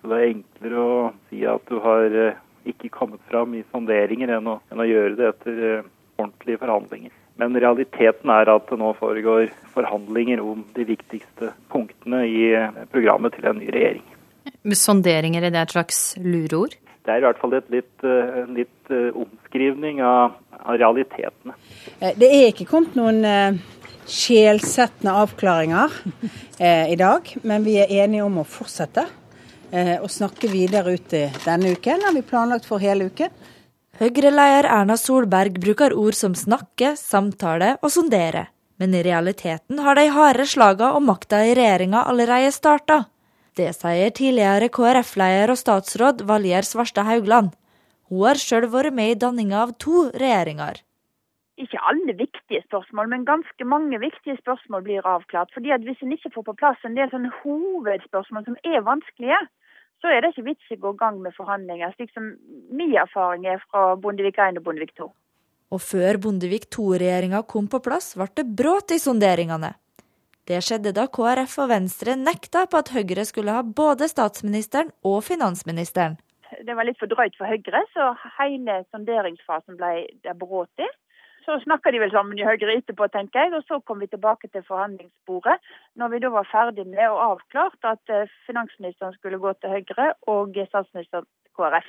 Så det er enklere å si at du har eh, ikke kommet fram i sonderinger enn å, enn å gjøre det etter eh, ordentlige forhandlinger. Men realiteten er at det nå foregår forhandlinger om de viktigste punktene i eh, programmet til en ny regjering. Sonderinger, er det et slags lureord? Det er i hvert fall et litt, en litt omskrivning av, av realitetene. Det er ikke kommet noen sjelsettende avklaringer eh, i dag, men vi er enige om å fortsette eh, å snakke videre ut i denne uken. har vi planlagt for hele uken. Høyre-leder Erna Solberg bruker ord som snakke, samtale og sondere. Men i realiteten har de harde slagene og makta i regjeringa allerede starta. Det sier tidligere KrF-leder og statsråd Valjer Svarstad Haugland. Hun har sjøl vært med i danninga av to regjeringer ikke alle viktige spørsmål, men ganske mange viktige spørsmål blir avklart. Fordi at Hvis en ikke får på plass en del sånne hovedspørsmål som er vanskelige, så er det ikke vits i å gå i gang med forhandlinger, slik som min erfaring er fra Bondevik 1 og Bondevik 2. Og før Bondevik II-regjeringa kom på plass, ble det brått i sonderingene. Det skjedde da KrF og Venstre nekta på at Høyre skulle ha både statsministeren og finansministeren. Det var litt for drøyt for Høyre, så hele sonderingsfasen ble det brått i. Så snakka de vel sammen i Høyre etterpå, tenker jeg. Og så kom vi tilbake til forhandlingsbordet når vi da var ferdig med og avklart at eh, finansministeren skulle gå til Høyre og statsministeren til KrF.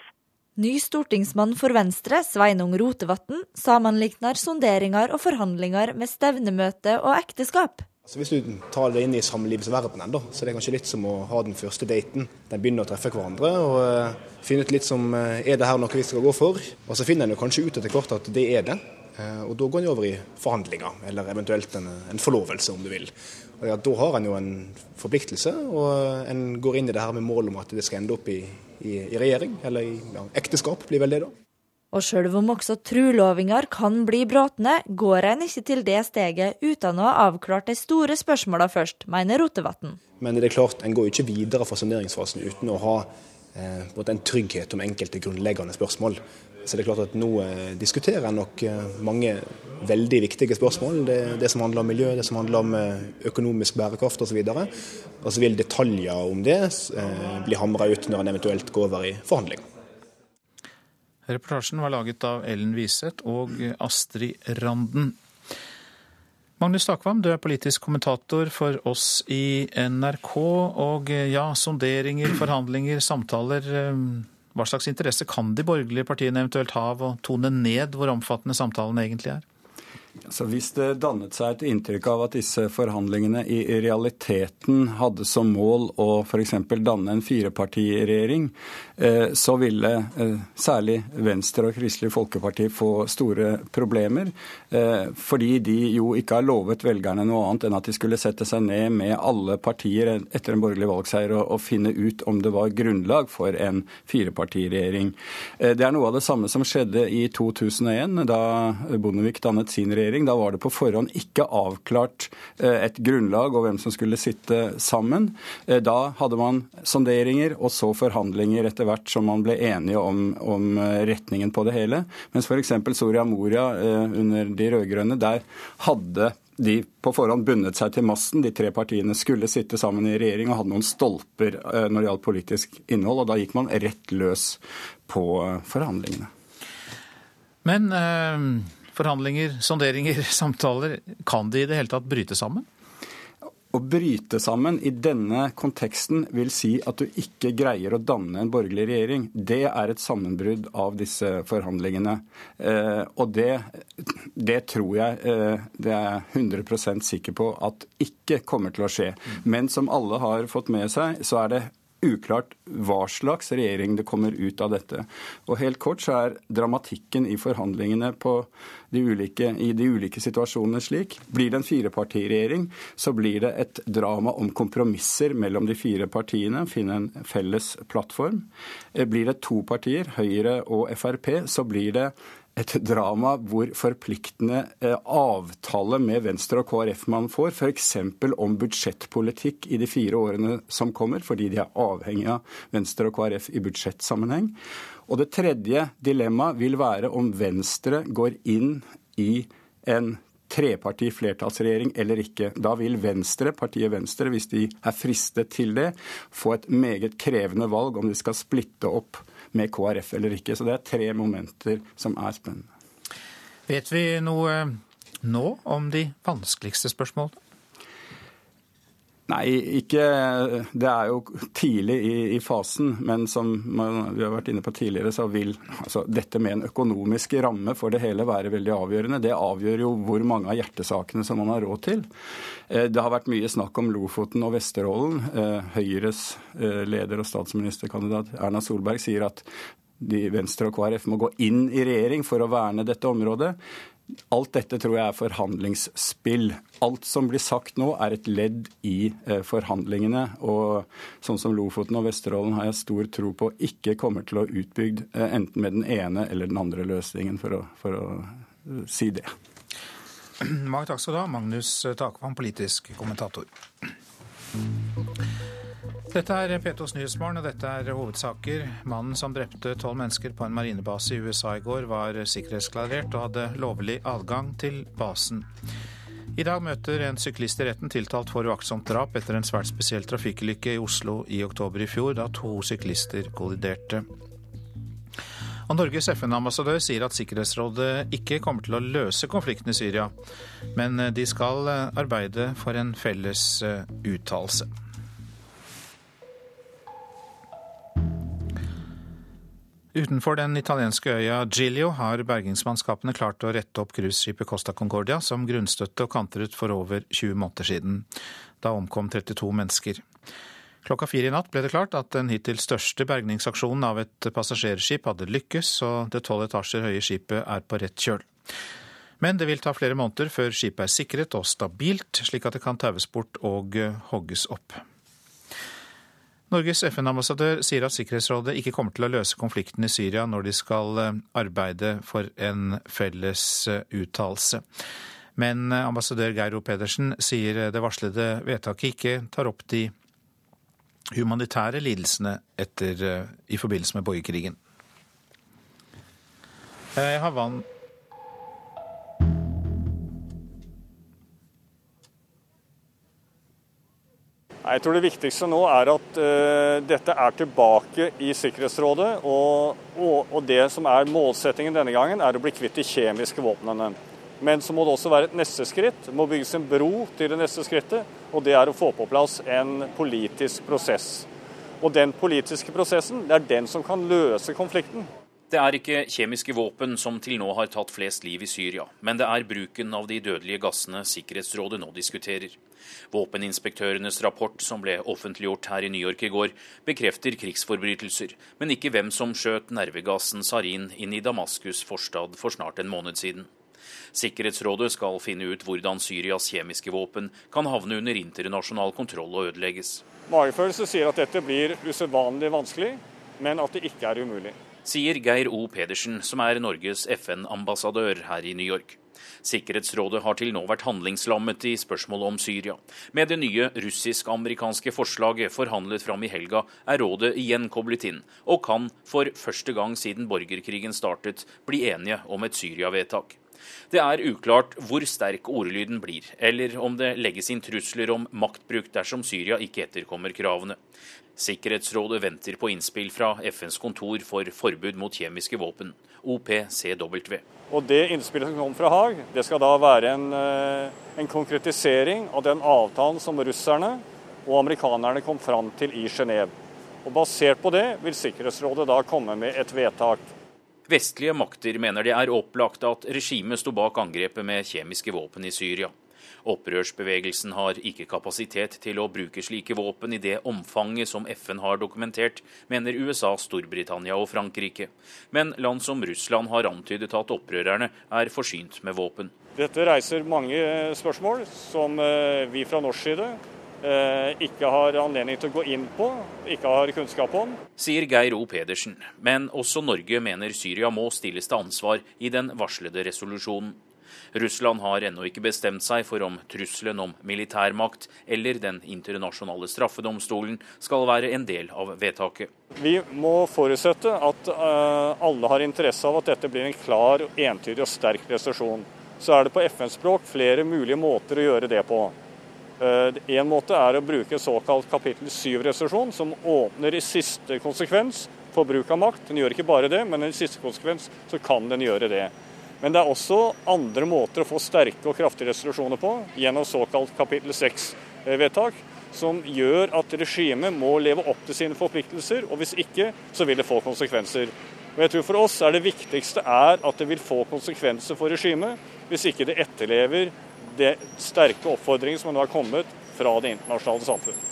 Ny stortingsmann for Venstre, Sveinung Rotevatn, sammenligner sonderinger og forhandlinger med stevnemøte og ekteskap. Så Hvis du tar det inn i samlivsverdenen, da, så det er kanskje litt som å ha den første daten. De begynner å treffe hverandre og uh, finne ut litt som uh, er det her noe vi skal gå for. Og så finner en kanskje ut etter hvert at det er det. Eh, og Da går en over i forhandlinger, eller eventuelt en, en forlovelse, om du vil. Og ja, Da har en jo en forpliktelse, og en går inn i det her med mål om at det skal ende opp i, i, i regjering, eller i ja, ekteskap, blir vel det da. Og sjøl om også trulovinger kan bli bråtne, går en ikke til det steget uten å ha avklart de store spørsmåla først, mener Rotevatn. Men det er klart, en går ikke videre fra sonderingsfasen uten å ha eh, en trygghet om enkelte grunnleggende spørsmål. Så det er klart at nå eh, diskuterer en nok eh, mange veldig viktige spørsmål. Det, det, som handler om miljø, det som handler om eh, økonomisk bærekraft osv. Og, og så vil detaljer om det bli hamra ut når en eventuelt går over i forhandlinger. Reportasjen var laget av Ellen Wiseth og Astrid Randen. Magnus Takvam, du er politisk kommentator for oss i NRK. Og ja, sonderinger, forhandlinger, samtaler. Hva slags interesse kan de borgerlige partiene eventuelt ha av å tone ned hvor omfattende samtalen egentlig er? Altså hvis det dannet seg et inntrykk av at disse forhandlingene i realiteten hadde som mål å f.eks. danne en firepartiregjering, eh, så ville eh, særlig Venstre og Kristelig Folkeparti få store problemer. Eh, fordi de jo ikke har lovet velgerne noe annet enn at de skulle sette seg ned med alle partier etter en borgerlig valgseier og finne ut om det var grunnlag for en firepartiregjering. Det er noe av det samme som skjedde i 2001, da Bondevik dannet sin regjering regjering. Da var det på forhånd ikke avklart eh, et grunnlag og hvem som skulle sitte sammen. Eh, da hadde man sonderinger og så forhandlinger etter hvert som man ble enige om, om retningen på det hele. Mens f.eks. Soria Moria under de rød-grønne, der hadde de på forhånd bundet seg til masten. De tre partiene skulle sitte sammen i regjering og hadde noen stolper når det gjaldt politisk innhold. og Da gikk man rett løs på forhandlingene. Men eh, forhandlinger, sonderinger, samtaler, kan de i det hele tatt bryte sammen? Å bryte sammen i denne konteksten vil si at du ikke greier å danne en borgerlig regjering. Det er et sammenbrudd av disse forhandlingene. Eh, og det, det, tror jeg eh, det er 100% sikker på at ikke kommer til å skje. Men som alle har fått med seg, så er det uklart hva slags regjering det kommer ut av dette. Og helt kort så er dramatikken i forhandlingene de ulike, i de ulike situasjonene slik. Blir det en firepartiregjering, så blir det et drama om kompromisser mellom de fire partiene, finne en felles plattform. Eh, blir det to partier, Høyre og Frp, så blir det et drama hvor forpliktende eh, avtale med Venstre og KrF man får, f.eks. om budsjettpolitikk i de fire årene som kommer, fordi de er avhengig av Venstre og KrF i budsjettsammenheng. Og det tredje dilemmaet vil være om Venstre går inn i en treparti flertallsregjering eller ikke. Da vil Venstre, partiet Venstre, hvis de er fristet til det, få et meget krevende valg om de skal splitte opp med KrF eller ikke. Så det er tre momenter som er spennende. Vet vi noe nå om de vanskeligste spørsmålene? Nei, ikke Det er jo tidlig i, i fasen, men som man, vi har vært inne på tidligere, så vil altså, dette med en økonomisk ramme for det hele være veldig avgjørende. Det avgjør jo hvor mange av hjertesakene som man har råd til. Eh, det har vært mye snakk om Lofoten og Vesterålen. Eh, Høyres eh, leder og statsministerkandidat Erna Solberg sier at de Venstre og KrF må gå inn i regjering for å verne dette området. Alt dette tror jeg er forhandlingsspill. Alt som blir sagt nå er et ledd i eh, forhandlingene. Og sånn som Lofoten og Vesterålen har jeg stor tro på ikke kommer til å utbygd eh, enten med den ene eller den andre løsningen, for å, for å eh, si det. Mange takk skal du ha, Magnus Takvam, politisk kommentator. Dette er P2s Nyhetsmorgen, og dette er hovedsaker. Mannen som drepte tolv mennesker på en marinebase i USA i går, var sikkerhetsklarert og hadde lovlig adgang til basen. I dag møter en syklist i retten tiltalt for uaktsomt drap etter en svært spesiell trafikkulykke i Oslo i oktober i fjor, da to syklister kolliderte. Og Norges FN-ambassadør sier at Sikkerhetsrådet ikke kommer til å løse konflikten i Syria, men de skal arbeide for en felles uttalelse. Utenfor den italienske øya Giglio har bergingsmannskapene klart å rette opp cruiseskipet Costa Concordia, som grunnstøtte og kantret for over 20 måneder siden. Da omkom 32 mennesker. Klokka fire i natt ble det klart at den hittil største bergningsaksjonen av et passasjerskip hadde lykkes, og det tolv etasjer høye skipet er på rett kjøl. Men det vil ta flere måneder før skipet er sikret og stabilt, slik at det kan taues bort og hogges opp. Norges FN-ambassadør sier at Sikkerhetsrådet ikke kommer til å løse konflikten i Syria når de skal eh, arbeide for en felles eh, uttalelse. Men eh, ambassadør Geiro Pedersen sier det varslede vedtaket ikke tar opp de humanitære lidelsene etter, i forbindelse med borgerkrigen. Jeg har vann Jeg tror det viktigste nå er at uh, dette er tilbake i Sikkerhetsrådet. Og, og, og, det som er målsettingen denne gangen, er å bli kvitt de kjemiske våpnene. Men så må det også være et neste skritt. Det må bygges en bro til det neste skrittet. Og det er å få på plass en politisk prosess. Og den politiske prosessen, det er den som kan løse konflikten. Det er ikke kjemiske våpen som til nå har tatt flest liv i Syria, men det er bruken av de dødelige gassene Sikkerhetsrådet nå diskuterer. Våpeninspektørenes rapport, som ble offentliggjort her i New York i går, bekrefter krigsforbrytelser, men ikke hvem som skjøt nervegassen sarin inn i Damaskus forstad for snart en måned siden. Sikkerhetsrådet skal finne ut hvordan Syrias kjemiske våpen kan havne under internasjonal kontroll og ødelegges. Magefølelse sier at dette blir usedvanlig vanskelig, men at det ikke er umulig. Sier Geir O. Pedersen, som er Norges FN-ambassadør her i New York. Sikkerhetsrådet har til nå vært handlingslammet i spørsmålet om Syria. Med det nye russisk-amerikanske forslaget forhandlet fram i helga, er rådet igjen koblet inn, og kan for første gang siden borgerkrigen startet bli enige om et Syria-vedtak. Det er uklart hvor sterk ordlyden blir, eller om det legges inn trusler om maktbruk dersom Syria ikke etterkommer kravene. Sikkerhetsrådet venter på innspill fra FNs kontor for forbud mot kjemiske våpen, OPCW. Og Det innspillet som kom fra Haag, det skal da være en, eh, en konkretisering av den avtalen som russerne og amerikanerne kom fram til i Genéve. Og Basert på det vil Sikkerhetsrådet da komme med et vedtak. Vestlige makter mener det er opplagt at regimet sto bak angrepet med kjemiske våpen i Syria. Opprørsbevegelsen har ikke kapasitet til å bruke slike våpen i det omfanget som FN har dokumentert, mener USA, Storbritannia og Frankrike. Men land som Russland har antydet at opprørerne er forsynt med våpen. Dette reiser mange spørsmål som eh, vi fra norsk side eh, ikke har anledning til å gå inn på, ikke har kunnskap om. Sier Geir O. Pedersen. Men også Norge mener Syria må stilles til ansvar i den varslede resolusjonen. Russland har ennå ikke bestemt seg for om trusselen om militærmakt eller Den internasjonale straffedomstolen skal være en del av vedtaket. Vi må forutsette at uh, alle har interesse av at dette blir en klar, entydig og sterk prestasjon. Så er det på FN-språk flere mulige måter å gjøre det på. Én en måte er å bruke såkalt kapittel 7-resolusjon, som åpner i siste konsekvens for bruk av makt. Den gjør ikke bare det, men i siste konsekvens så kan den gjøre det. Men det er også andre måter å få sterke og kraftige resolusjoner på, gjennom såkalt kapittel 6-vedtak, som gjør at regimet må leve opp til sine forpliktelser, og hvis ikke, så vil det få konsekvenser. Og jeg tror For oss er det viktigste er at det vil få konsekvenser for regimet, hvis ikke det etterlever det sterke oppfordringen som nå har kommet fra det internasjonale samfunn.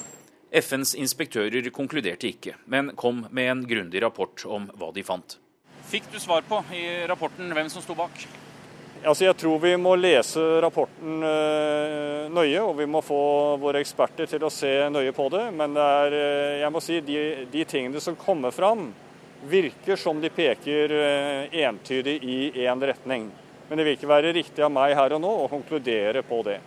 FNs inspektører konkluderte ikke, men kom med en grundig rapport om hva de fant. Fikk du svar på i rapporten hvem som sto bak? Altså, jeg tror vi må lese rapporten øh, nøye, og vi må få våre eksperter til å se nøye på det. Men det er, øh, jeg må si, de, de, tingene som kommer fram, virker som de peker øh, entydig i én retning. Men det vil ikke være riktig av meg her og nå å konkludere på det.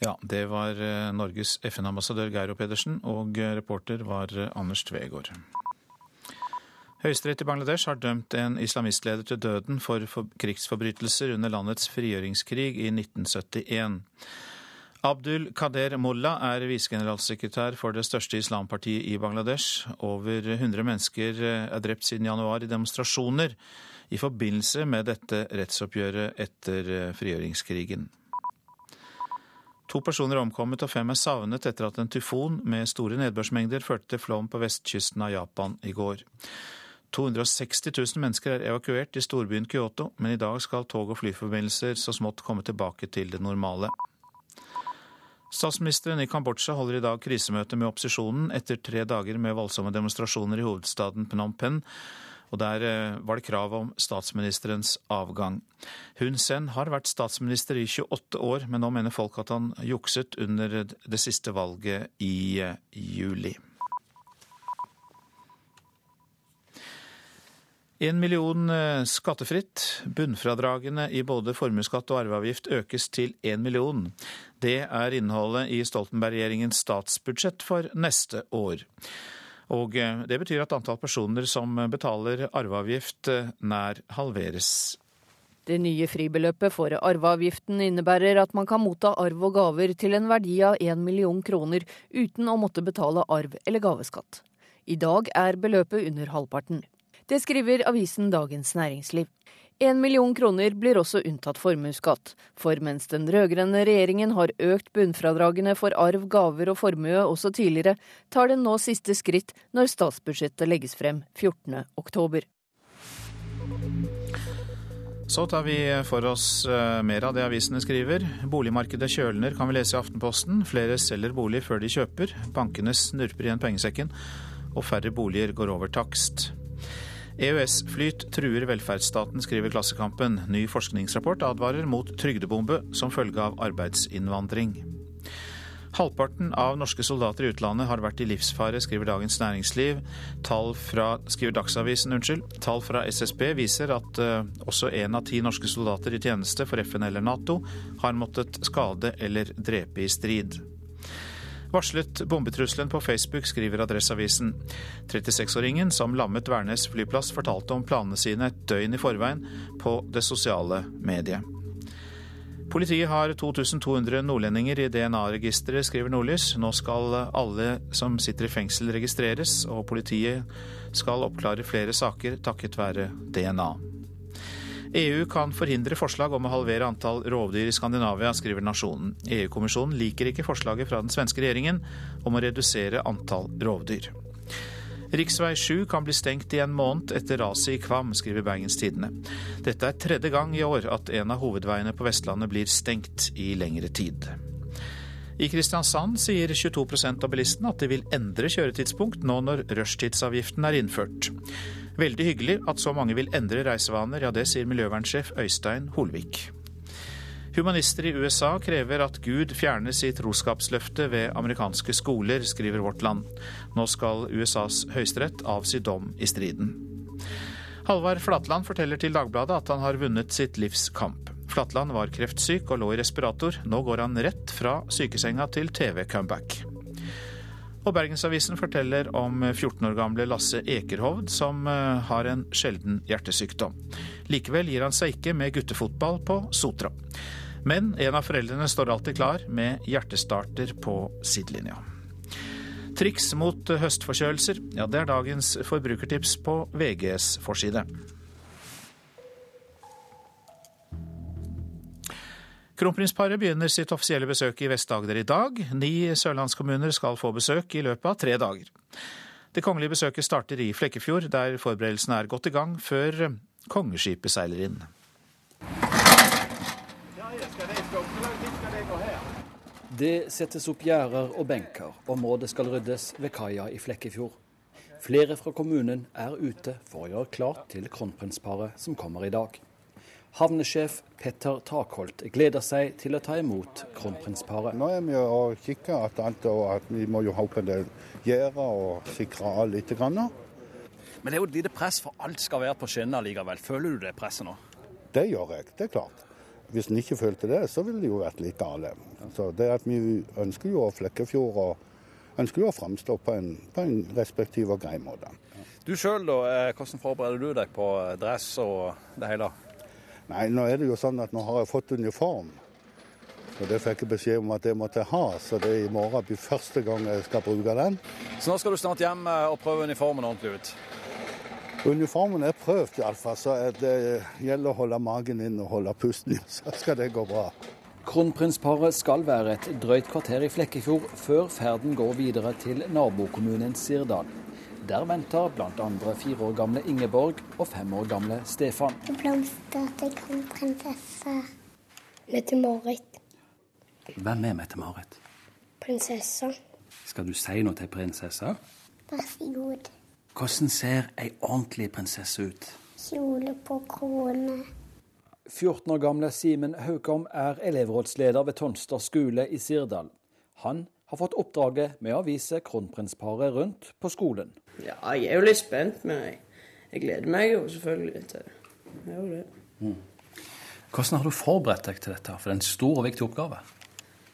Ja, det var Norges FN-ambassadør Geiro Pedersen, og reporter var Anders Tvegård. Høyesterett i Bangladesh har dømt en islamistleder til døden for krigsforbrytelser under landets frigjøringskrig i 1971. Abdul Kader Mullah er visegeneralsekretær for det største islampartiet i Bangladesh. Over 100 mennesker er drept siden januar i demonstrasjoner i forbindelse med dette rettsoppgjøret etter frigjøringskrigen. To personer er omkommet og fem er savnet etter at en tyfon med store nedbørsmengder førte til flom på vestkysten av Japan i går. 260 000 mennesker er evakuert i storbyen Kyoto, men i dag skal tog- og flyforbindelser så smått komme tilbake til det normale. Statsministeren i Kambodsja holder i dag krisemøte med opposisjonen etter tre dager med voldsomme demonstrasjoner i hovedstaden Phnom Penh, og der eh, var det krav om statsministerens avgang. Hun Sen har vært statsminister i 28 år, men nå mener folk at han jukset under det siste valget i eh, juli. En million eh, skattefritt. Bunnfradragene i både formuesskatt og arveavgift økes til én million. Det er innholdet i Stoltenberg-regjeringens statsbudsjett for neste år. Og eh, det betyr at antall personer som betaler arveavgift eh, nær halveres. Det nye fribeløpet for arveavgiften innebærer at man kan motta arv og gaver til en verdi av 1 million kroner uten å måtte betale arv eller gaveskatt. I dag er beløpet under halvparten. Det skriver avisen Dagens Næringsliv. En million kroner blir også unntatt formuesskatt, for mens den rød-grønne regjeringen har økt bunnfradragene for arv, gaver og formue også tidligere, tar den nå siste skritt når statsbudsjettet legges frem 14.10. Så tar vi for oss eh, mer av det avisene skriver. Boligmarkedet kjølner, kan vi lese i Aftenposten. Flere selger bolig før de kjøper. Bankene snurper igjen pengesekken, og færre boliger går over takst. EØS-flyt truer velferdsstaten, skriver Klassekampen. Ny forskningsrapport advarer mot trygdebombe som følge av arbeidsinnvandring. Halvparten av norske soldater i utlandet har vært i livsfare, skriver Dagens Næringsliv. Tall fra, skriver Dagsavisen, unnskyld. Tall fra SSB viser at uh, også én av ti norske soldater i tjeneste for FN eller Nato har måttet skade eller drepe i strid. Varslet bombetrusselen på Facebook, skriver Adresseavisen. 36-åringen som lammet Værnes flyplass, fortalte om planene sine et døgn i forveien på det sosiale mediet. Politiet har 2200 nordlendinger i DNA-registeret, skriver Nordlys. Nå skal alle som sitter i fengsel registreres, og politiet skal oppklare flere saker takket være DNA. EU kan forhindre forslag om å halvere antall rovdyr i Skandinavia, skriver Nasjonen. EU-kommisjonen liker ikke forslaget fra den svenske regjeringen om å redusere antall rovdyr. Riksvei 7 kan bli stengt i en måned etter raset i Kvam, skriver Bergens Tidende. Dette er tredje gang i år at en av hovedveiene på Vestlandet blir stengt i lengre tid. I Kristiansand sier 22% av bilistene at de vil endre kjøretidspunkt nå når rushtidsavgiften er innført. Veldig hyggelig at så mange vil endre reisevaner, ja det sier miljøvernsjef Øystein Holvik. Humanister i USA krever at Gud fjernes i troskapsløftet ved amerikanske skoler, skriver Vårt Land. Nå skal USAs høyesterett avsi dom i striden. Halvard Flatland forteller til Dagbladet at han har vunnet sitt livs kamp. Flatland var kreftsyk og lå i respirator. Nå går han rett fra sykesenga til TV-comeback. Og Bergensavisen forteller om 14 år gamle Lasse Ekerhovd, som eh, har en sjelden hjertesykdom. Likevel gir han seg ikke med guttefotball på Sotra. Men en av foreldrene står alltid klar med hjertestarter på sidelinja. Triks mot høstforkjølelser, ja det er dagens forbrukertips på VGs forside. Kronprinsparet begynner sitt offisielle besøk i Vest-Agder i dag. Ni sørlandskommuner skal få besøk i løpet av tre dager. Det kongelige besøket starter i Flekkefjord, der forberedelsene er godt i gang før kongeskipet seiler inn. Det settes opp gjerder og benker. Området skal ryddes ved kaia i Flekkefjord. Flere fra kommunen er ute for å gjøre klart til kronprinsparet som kommer i dag. Havnesjef Petter Takholt gleder seg til å ta imot kronprinsparet. Nå er vi og kikker at, alt, og at vi må jo ha opp en del gjerder og sikre av litt. Grann. Men det er jo et lite press, for alt skal være på skinner likevel. Føler du det presset nå? Det gjør jeg, det er klart. Hvis en ikke følte det, så ville det jo vært litt gale. Så det at Vi ønsker jo Flekkefjord og ønsker jo å framstå på en, på en respektiv og grei måte. Du sjøl, da. Eh, hvordan forbereder du deg på dress og det hele? Nei, nå er det jo sånn at nå har jeg fått uniform. Og Det fikk jeg beskjed om at det måtte jeg ha, så det i morgen blir første gang jeg skal bruke den. Så nå skal du snart hjem eh, og prøve uniformen ordentlig ut? Uniformen er prøvd, iallfall, så det gjelder å holde magen inn og holde pusten, inn, så skal det gå bra. Kronprinsparet skal være et drøyt kvarter i Flekkefjord før ferden går videre til nabokommunen Sirdal. Der venter bl.a. fire år gamle Ingeborg og fem år gamle Stefan. Blomster til kronprinsesse. Mette-Marit. Hvem er Mette-Marit? Prinsessa. Skal du si noe til prinsessa? Vær så god. Hvordan ser ei ordentlig prinsesse ut? Kjole på krone. 14 år gamle Simen Haukom er elevrådsleder ved Tonstad skole i Sirdal. Han har fått oppdraget med å vise kronprinsparet rundt på skolen. Ja, jeg er jo litt spent, men jeg, jeg gleder meg jo selvfølgelig til det. Jeg gjør det. Mm. Hvordan har du forberedt deg til dette? For det er en stor og viktig oppgave.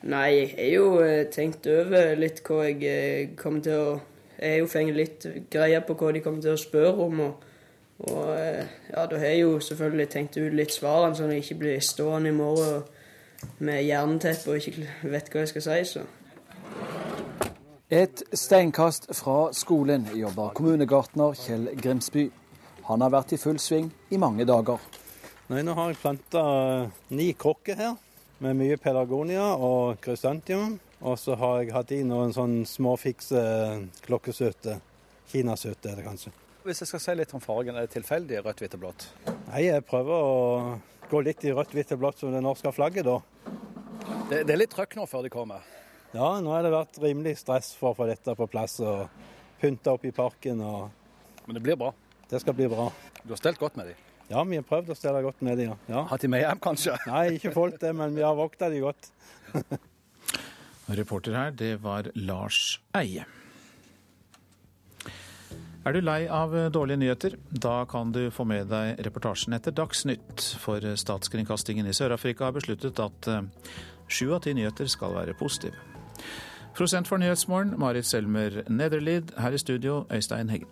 Nei, jeg har jo eh, tenkt over litt hva jeg eh, kommer til å Jeg har jo fengt litt greie på hva de kommer til å spørre om. og og eh, ja, da har jeg jo selvfølgelig tenkt ut litt svarene, sånn at jeg ikke blir stående i morgen med jernteppe og ikke vet hva jeg skal si. så. Et steinkast fra skolen jobber kommunegartner Kjell Grimsby. Han har vært i full sving i mange dager. Nei, Nå har jeg planta ni krukker her, med mye pelargonia og krysantium. Og så har jeg hatt i noen sånn småfikse klokkesøte. Kinasøte er det kanskje. Hvis jeg skal si litt om fargen, er det tilfeldig rødt, hvitt og blått? Nei, jeg prøver å gå litt i rødt, hvitt og blått som det norske flagget, da. Det, det er litt trøkk nå før de kommer? Ja, nå har det vært rimelig stress for å få dette på plass og pynta opp i parken. Og... Men det blir bra? Det skal bli bra. Du har stelt godt med dem? Ja, vi har prøvd å stelle godt med dem, ja. Hatt de med hjem, kanskje? Nei, ikke folk det, men vi har vokta dem godt. Reporter her, det var Lars Eie. Er du lei av dårlige nyheter? Da kan du få med deg reportasjen etter Dagsnytt. For statskringkastingen i Sør-Afrika har besluttet at eh, sju av ti nyheter skal være positive. Prosent for Nyhetsmorgen, Marit Selmer Nederlid. Her i studio, Øystein Heggen.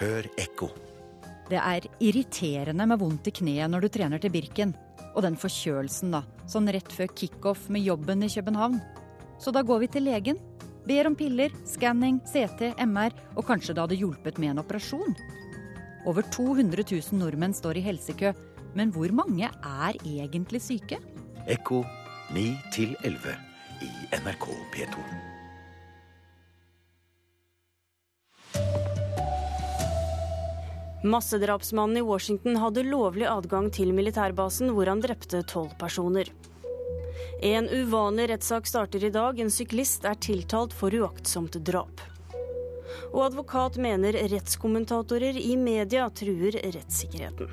Hør ekko. Det er irriterende med vondt i kneet når du trener til Birken. Og den forkjølelsen, da. Sånn rett før kickoff med jobben i København. Så da går vi til legen. Ber om piller, skanning, CT, MR, og kanskje det hadde hjulpet med en operasjon. Over 200 000 nordmenn står i helsekø, men hvor mange er egentlig syke? Ekko 9 11 i NRK P2. Massedrapsmannen i Washington hadde lovlig adgang til militærbasen, hvor han drepte tolv personer. En uvanlig rettssak starter i dag. En syklist er tiltalt for uaktsomt drap. Og advokat mener rettskommentatorer i media truer rettssikkerheten.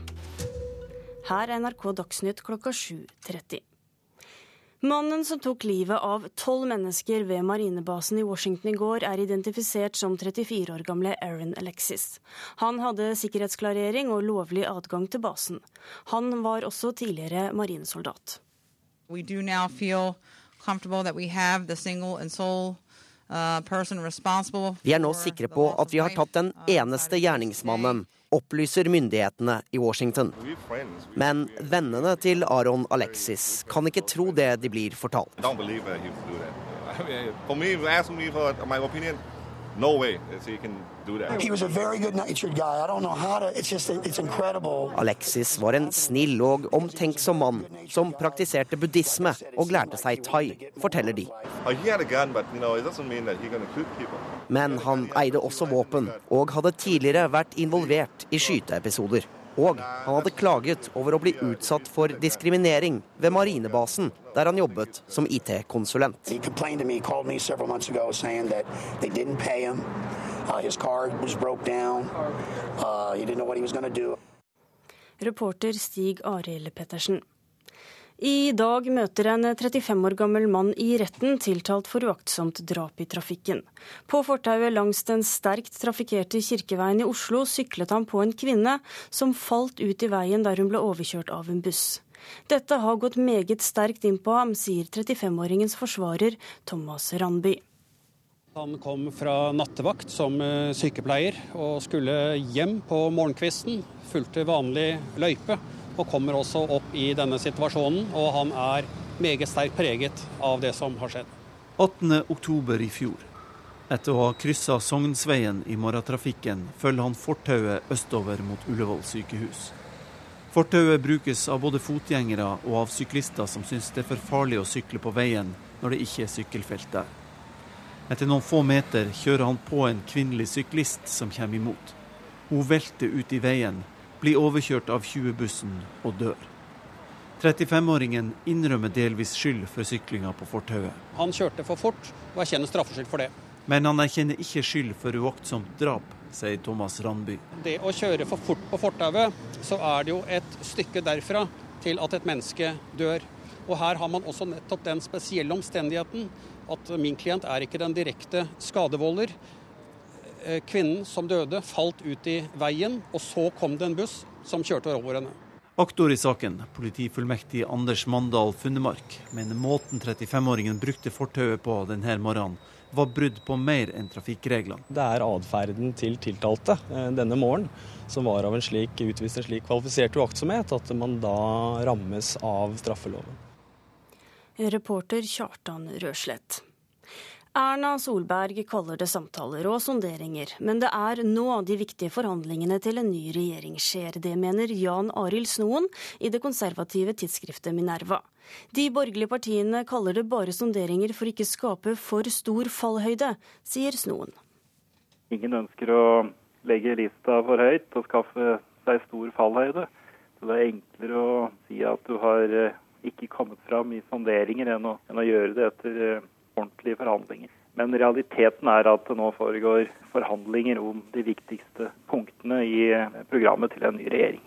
Her er NRK Dagsnytt klokka 7.30. Mannen som tok livet av tolv mennesker ved marinebasen i Washington i går, er identifisert som 34 år gamle Aaron Alexis. Han hadde sikkerhetsklarering og lovlig adgang til basen. Han var også tidligere marinesoldat. We do now feel comfortable that we have the single and. Vi er nå sikre på at vi har tatt den eneste gjerningsmannen opplyser myndighetene i Washington. Men vennene til Aron Alexis kan ikke tro det de blir fortalt. For way he can do that. He was a very good-natured guy. I don't know how to. It's just it's incredible. Alexis var en snill og omtenksom mann som praktiserte buddhisme og lærte seg thai, forteller de. Gun, but, you know, Men han eide også våpen, og hadde tidligere vært involvert i skyteepisoder. Og han hadde klaget over å bli utsatt for diskriminering ved marinebasen, der han jobbet som IT-konsulent. Uh, Reporter Stig Arild Pettersen. I dag møter en 35 år gammel mann i retten tiltalt for uaktsomt drap i trafikken. På fortauet langs den sterkt trafikkerte Kirkeveien i Oslo syklet han på en kvinne som falt ut i veien der hun ble overkjørt av en buss. Dette har gått meget sterkt inn på ham, sier 35-åringens forsvarer Thomas Randby. Han kom fra nattevakt som eh, sykepleier og skulle hjem på morgenkvisten. Fulgte vanlig løype og kommer også opp i denne situasjonen. Og han er meget sterkt preget av det som har skjedd. 18.10 i fjor. Etter å ha kryssa Sognsveien i morgentrafikken, følger han fortauet østover mot Ullevål sykehus. Fortauet brukes av både fotgjengere og av syklister som syns det er for farlig å sykle på veien når det ikke er sykkelfelt der. Etter noen få meter kjører han på en kvinnelig syklist som kommer imot. Hun velter ut i veien blir overkjørt av 20-bussen og dør. 35-åringen innrømmer delvis skyld for syklinga på fortauet. Han kjørte for fort og erkjenner straffskyld for det. Men han erkjenner ikke skyld for uaktsomt drap, sier Thomas Randby. Det å kjøre for fort på fortauet, så er det jo et stykke derfra til at et menneske dør. Og her har man også nettopp den spesielle omstendigheten at min klient er ikke den direkte skadevolder. Eh, kvinnen som døde, falt ut i veien, og så kom det en buss som kjørte over henne. Aktor i saken, politifullmektig Anders Mandal Funnemark, mener måten 35-åringen brukte fortauet på denne morgenen, var brudd på mer enn trafikkreglene. Det er atferden til tiltalte eh, denne morgenen som var av en slik, utvist en slik kvalifisert uaktsomhet at man da rammes av straffeloven. Reporter Kjartan Røslett. Erna Solberg kaller det samtaler og sonderinger, men det er nå de viktige forhandlingene til en ny regjering skjer. Det mener Jan Arild Snoen i det konservative tidsskriftet Minerva. De borgerlige partiene kaller det bare sonderinger for ikke skape for stor fallhøyde, sier Snoen. Ingen ønsker å legge lista for høyt og skaffe seg stor fallhøyde. Så det er enklere å si at du har eh, ikke kommet fram i sonderinger enn å, enn å gjøre det etter eh, ordentlige forhandlinger. Men realiteten er at det nå foregår forhandlinger om de viktigste punktene i programmet til en ny regjering.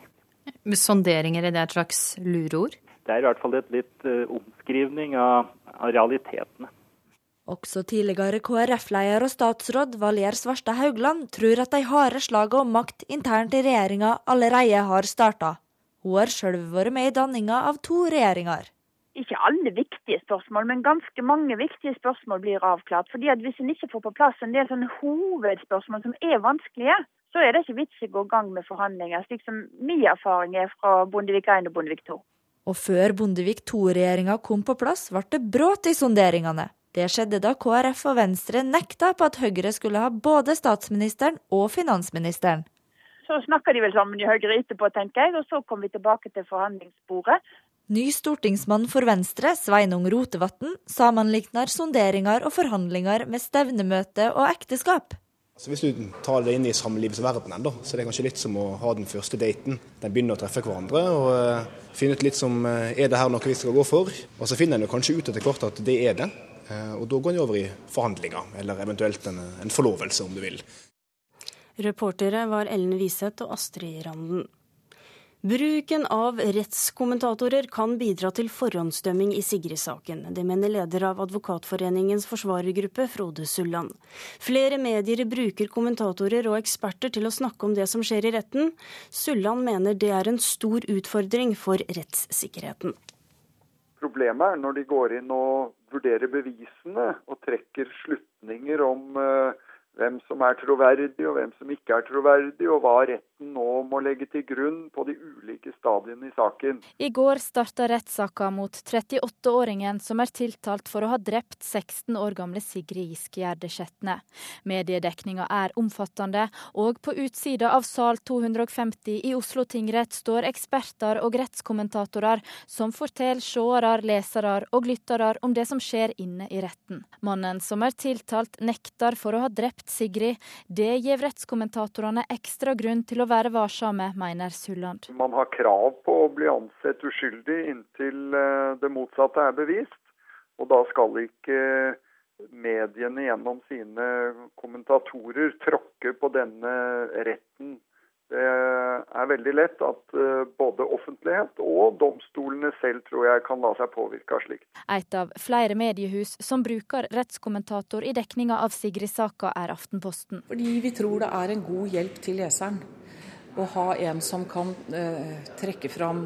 sonderinger, er det et slags lureord? Det er i hvert fall et litt uh, omskrivning av, av, realitetene. Også tidligere KrF-leder og statsråd Valier Svarstad Haugland tror at de harde slagene om makt internt i regjeringa allerede har starta. Hun har sjøl vært med i danninga av to regjeringer. Ikke alle viktige spørsmål, men ganske mange viktige spørsmål blir avklart. Fordi at Hvis en ikke får på plass en del sånne hovedspørsmål som er vanskelige, så er det ikke vits i å gå i gang med forhandlinger, slik som min erfaring er fra Bondevik I og Bondevik II. Og før Bondevik II-regjeringa kom på plass, ble det brudd i sonderingene. Det skjedde da KrF og Venstre nekta på at Høyre skulle ha både statsministeren og finansministeren. Så snakker de vel sammen i Høyre etterpå, tenker jeg, og så kommer vi tilbake til forhandlingsbordet. Ny stortingsmann for Venstre, Sveinung Rotevatn, sammenligner sonderinger og forhandlinger med stevnemøte og ekteskap. Så Hvis du tar det inn i samlivsverdenen, da, så det er kanskje litt som å ha den første daten. Den begynner å treffe hverandre og uh, finne ut litt som uh, er det her noe vi skal gå for. Og så finner en kanskje ut etter hvert at det er det. Uh, og da går en over i forhandlinger, eller eventuelt en, en forlovelse, om du vil. Reportere var Ellen Wiseth og Astrid Randen. Bruken av rettskommentatorer kan bidra til forhåndsdømming i Sigrid-saken. Det mener leder av Advokatforeningens forsvarergruppe, Frode Sulland. Flere medier bruker kommentatorer og eksperter til å snakke om det som skjer i retten. Sulland mener det er en stor utfordring for rettssikkerheten. Problemet er når de går inn og vurderer bevisene og trekker slutninger om uh, hvem som er troverdig og hvem som ikke er troverdig, og hva retten nå må legge til grunn på de ulike stadiene i saken. I går starta rettssaka mot 38-åringen som er tiltalt for å ha drept 16 år gamle Sigrid Giskegjerde Skjetne. Mediedekninga er omfattende, og på utsida av sal 250 i Oslo tingrett står eksperter og rettskommentatorer som forteller seere, lesere og lyttere om det som skjer inne i retten. Mannen som er tiltalt, nekter for å ha drept drept Sigrid. Det gir rettskommentatorene ekstra grunn til å være varsomme, mener Sulland. Man har krav på å bli ansett uskyldig inntil eh, det motsatte er bevist. Og da skal ikke mediene gjennom sine kommentatorer tråkke på denne retten det er veldig lett at eh, både offentlighet og domstolene selv tror jeg kan la seg påvirke av slikt. Et av flere mediehus som bruker rettskommentator i dekninga av Sigrid-saka, er Aftenposten. Fordi vi tror det er en god hjelp til leseren å ha en som kan eh, trekke fram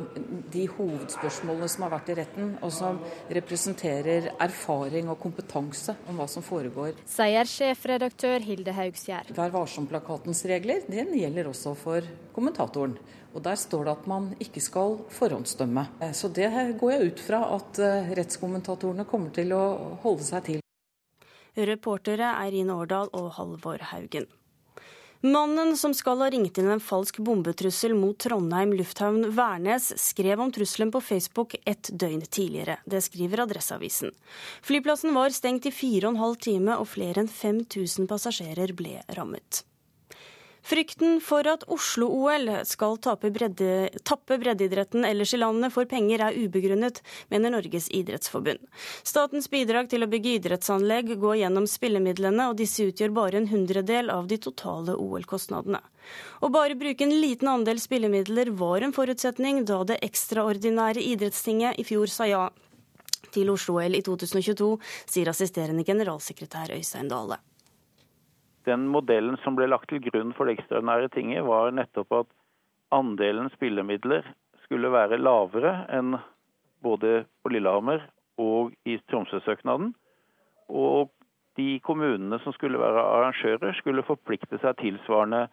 de hovedspørsmålene som har vært i retten, og som representerer erfaring og kompetanse om hva som foregår. Sier sjefredaktør Hilde Haugsgjerd. Vær varsom-plakatens regler den gjelder også for kommentatoren. Og Der står det at man ikke skal forhåndsdømme. Eh, så det går jeg ut fra at eh, rettskommentatorene kommer til å holde seg til. Reportere er Ine Årdal og Halvor Haugen. Mannen som skal ha ringt inn en falsk bombetrussel mot Trondheim lufthavn Værnes, skrev om trusselen på Facebook et døgn tidligere. Det skriver Adresseavisen. Flyplassen var stengt i fire og en halv time, og flere enn 5000 passasjerer ble rammet. Frykten for at Oslo-OL skal tappe, bredde, tappe breddeidretten ellers i landet for penger, er ubegrunnet, mener Norges idrettsforbund. Statens bidrag til å bygge idrettsanlegg går gjennom spillemidlene, og disse utgjør bare en hundredel av de totale OL-kostnadene. Å bare bruke en liten andel spillemidler var en forutsetning da det ekstraordinære idrettstinget i fjor sa ja til Oslo-OL i 2022, sier assisterende generalsekretær Øystein Dale den modellen som ble lagt til grunn for det ekstraordinære tinget, var nettopp at andelen spillemidler skulle være lavere enn både på Lillehammer og i Tromsø-søknaden. Og de kommunene som skulle være arrangører, skulle forplikte seg tilsvarende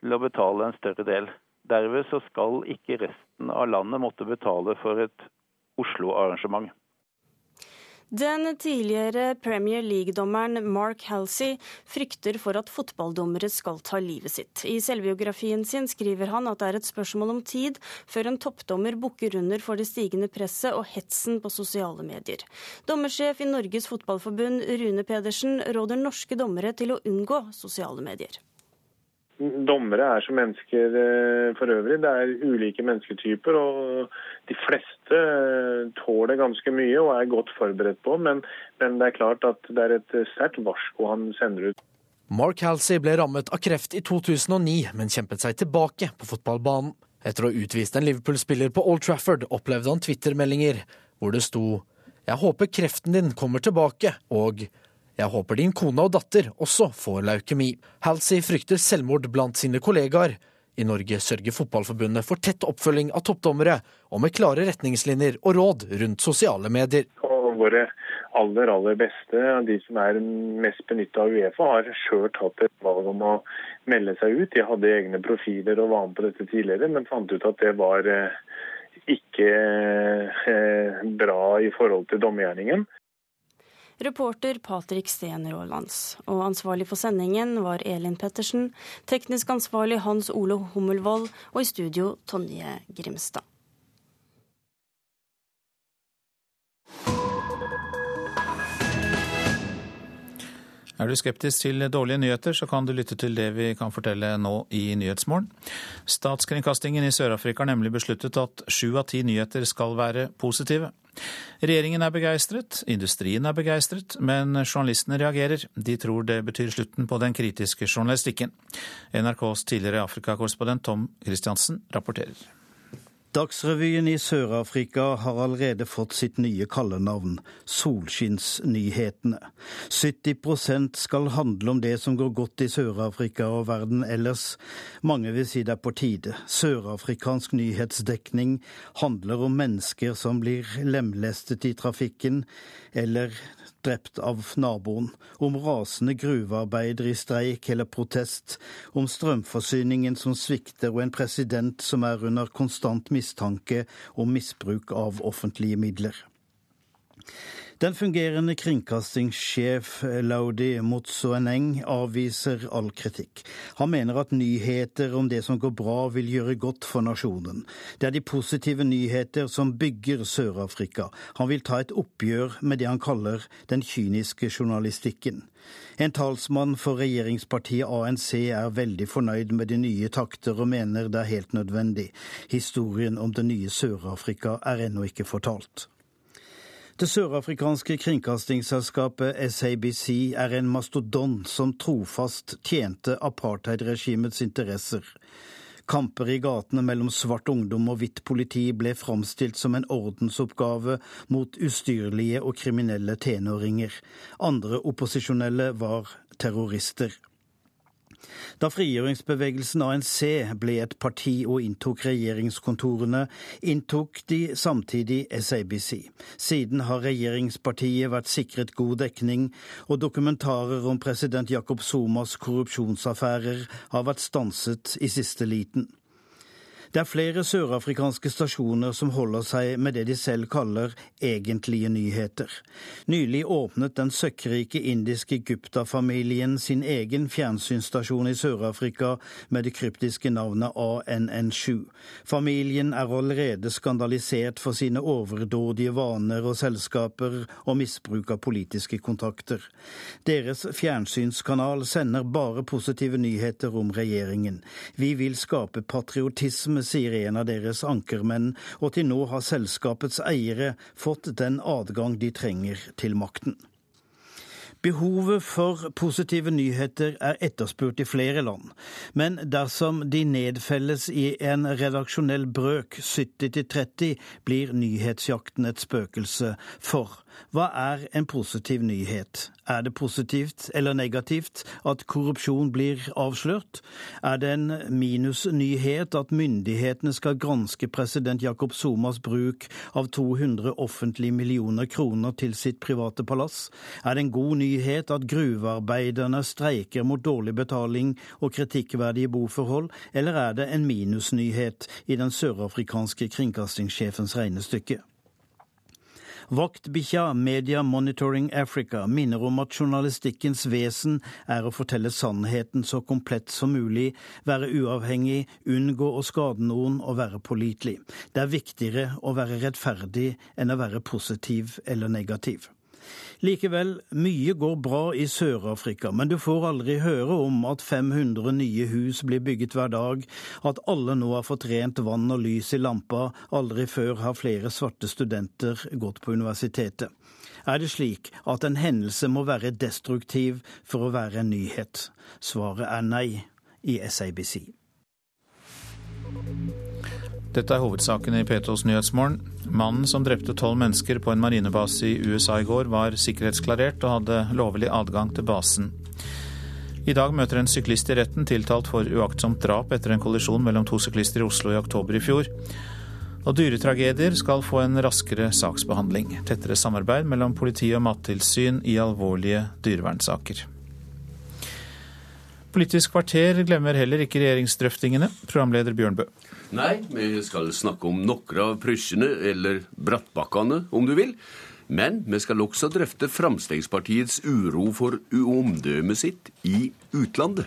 til å betale en større del. Derved så skal ikke resten av landet måtte betale for et Oslo-arrangement. Den tidligere Premier League-dommeren Mark Halsey frykter for at fotballdommere skal ta livet sitt. I selvbiografien sin skriver han at det er et spørsmål om tid før en toppdommer bukker under for det stigende presset og hetsen på sosiale medier. Dommersjef i Norges Fotballforbund Rune Pedersen råder norske dommere til å unngå sosiale medier. Dommere er som mennesker eh, for øvrig. Det er ulike mennesketyper. og De fleste eh, tåler ganske mye og er godt forberedt på, men, men det er klart at det er et sterkt varsko han sender ut. Mark Halsey ble rammet av kreft i 2009, men kjempet seg tilbake på fotballbanen. Etter å ha utvist en Liverpool-spiller på Old Trafford, opplevde han Twitter-meldinger hvor det sto 'Jeg håper kreften din kommer tilbake', og 'Jeg håper din kone og datter også får leukemi'. Halsey frykter selvmord blant sine kollegaer. I Norge sørger Fotballforbundet for tett oppfølging av toppdommere, og med klare retningslinjer og råd rundt sosiale medier. Og våre aller aller beste, de som er mest benytta av Uefa, har sjøl tatt et valg om å melde seg ut. De hadde egne profiler og var med på dette tidligere, men fant ut at det var eh, ikke eh, bra i forhold til dommergjerningen. Reporter Patrik Steen Rålands. Og ansvarlig for sendingen var Elin Pettersen, teknisk ansvarlig Hans Ole Hummelvold, og i studio Tonje Grimstad. Er du skeptisk til dårlige nyheter, så kan du lytte til det vi kan fortelle nå i Nyhetsmorgen. Statskringkastingen i Sør-Afrika har nemlig besluttet at sju av ti nyheter skal være positive. Regjeringen er begeistret, industrien er begeistret, men journalistene reagerer. De tror det betyr slutten på den kritiske journalistikken. NRKs tidligere Afrikakorrespondent Tom Christiansen rapporterer. Dagsrevyen i Sør-Afrika har allerede fått sitt nye kallenavn, Solskinnsnyhetene. 70% skal handle om det som går godt i Sør-Afrika og verden ellers. Mange vil si det er på tide. Sørafrikansk nyhetsdekning handler om mennesker som blir lemlestet i trafikken, eller drept av naboen, om rasende gruvearbeidere i streik eller protest, om strømforsyningen som svikter og en president som er under konstant mistanke om misbruk av offentlige midler. Den fungerende kringkastingssjef Laudi Motsoeneng avviser all kritikk. Han mener at nyheter om det som går bra vil gjøre godt for nasjonen. Det er de positive nyheter som bygger Sør-Afrika. Han vil ta et oppgjør med det han kaller den kyniske journalistikken. En talsmann for regjeringspartiet ANC er veldig fornøyd med de nye takter, og mener det er helt nødvendig. Historien om det nye Sør-Afrika er ennå ikke fortalt. Det sørafrikanske kringkastingsselskapet SABC er en mastodon som trofast tjente apartheidregimets interesser. Kamper i gatene mellom svart ungdom og hvitt politi ble framstilt som en ordensoppgave mot ustyrlige og kriminelle tenåringer. Andre opposisjonelle var terrorister. Da frigjøringsbevegelsen ANC ble et parti og inntok regjeringskontorene, inntok de samtidig SABC. Siden har regjeringspartiet vært sikret god dekning, og dokumentarer om president Jacob Somas korrupsjonsaffærer har vært stanset i siste liten. Det er flere sørafrikanske stasjoner som holder seg med det de selv kaller egentlige nyheter. Nylig åpnet den søkkrike indiske Gupta-familien sin egen fjernsynsstasjon i Sør-Afrika med det kryptiske navnet ANN7. Familien er allerede skandalisert for sine overdådige vaner og selskaper og misbruk av politiske kontakter. Deres fjernsynskanal sender bare positive nyheter om regjeringen. Vi vil skape patriotisme sier en av deres ankermenn, og til nå har selskapets eiere fått den adgang de trenger til makten. Behovet for positive nyheter er etterspurt i flere land, men dersom de nedfelles i en redaksjonell brøk 70-30, blir nyhetsjakten et spøkelse. For hva er en positiv nyhet? Er det positivt eller negativt at korrupsjon blir avslørt? Er det en minusnyhet at myndighetene skal granske president Jakob Somas bruk av 200 offentlige millioner kroner til sitt private palass? Er det en god nyhet at gruvearbeiderne streiker mot dårlig betaling og kritikkverdige boforhold, eller er det en minusnyhet i den sørafrikanske kringkastingssjefens regnestykke? Vaktbikkja Media Monitoring Africa minner om at journalistikkens vesen er å fortelle sannheten så komplett som mulig, være uavhengig, unngå å skade noen og være pålitelig. Det er viktigere å være rettferdig enn å være positiv eller negativ. Likevel, mye går bra i Sør-Afrika, men du får aldri høre om at 500 nye hus blir bygget hver dag, at alle nå har fått rent vann og lys i lampa, aldri før har flere svarte studenter gått på universitetet. Er det slik at en hendelse må være destruktiv for å være en nyhet? Svaret er nei i SABC. Dette er hovedsakene i P2s Nyhetsmorgen. Mannen som drepte tolv mennesker på en marinebase i USA i går, var sikkerhetsklarert og hadde lovlig adgang til basen. I dag møter en syklist i retten tiltalt for uaktsomt drap etter en kollisjon mellom to syklister i Oslo i oktober i fjor. Og dyretragedier skal få en raskere saksbehandling. Tettere samarbeid mellom politi og mattilsyn i alvorlige dyrevernsaker. Politisk kvarter glemmer heller ikke regjeringsdrøftingene, programleder Bjørnbø. Nei, vi skal snakke om noen av prysjene, eller brattbakkene, om du vil. Men vi skal også drøfte Fremskrittspartiets uro for omdømmet sitt i utlandet.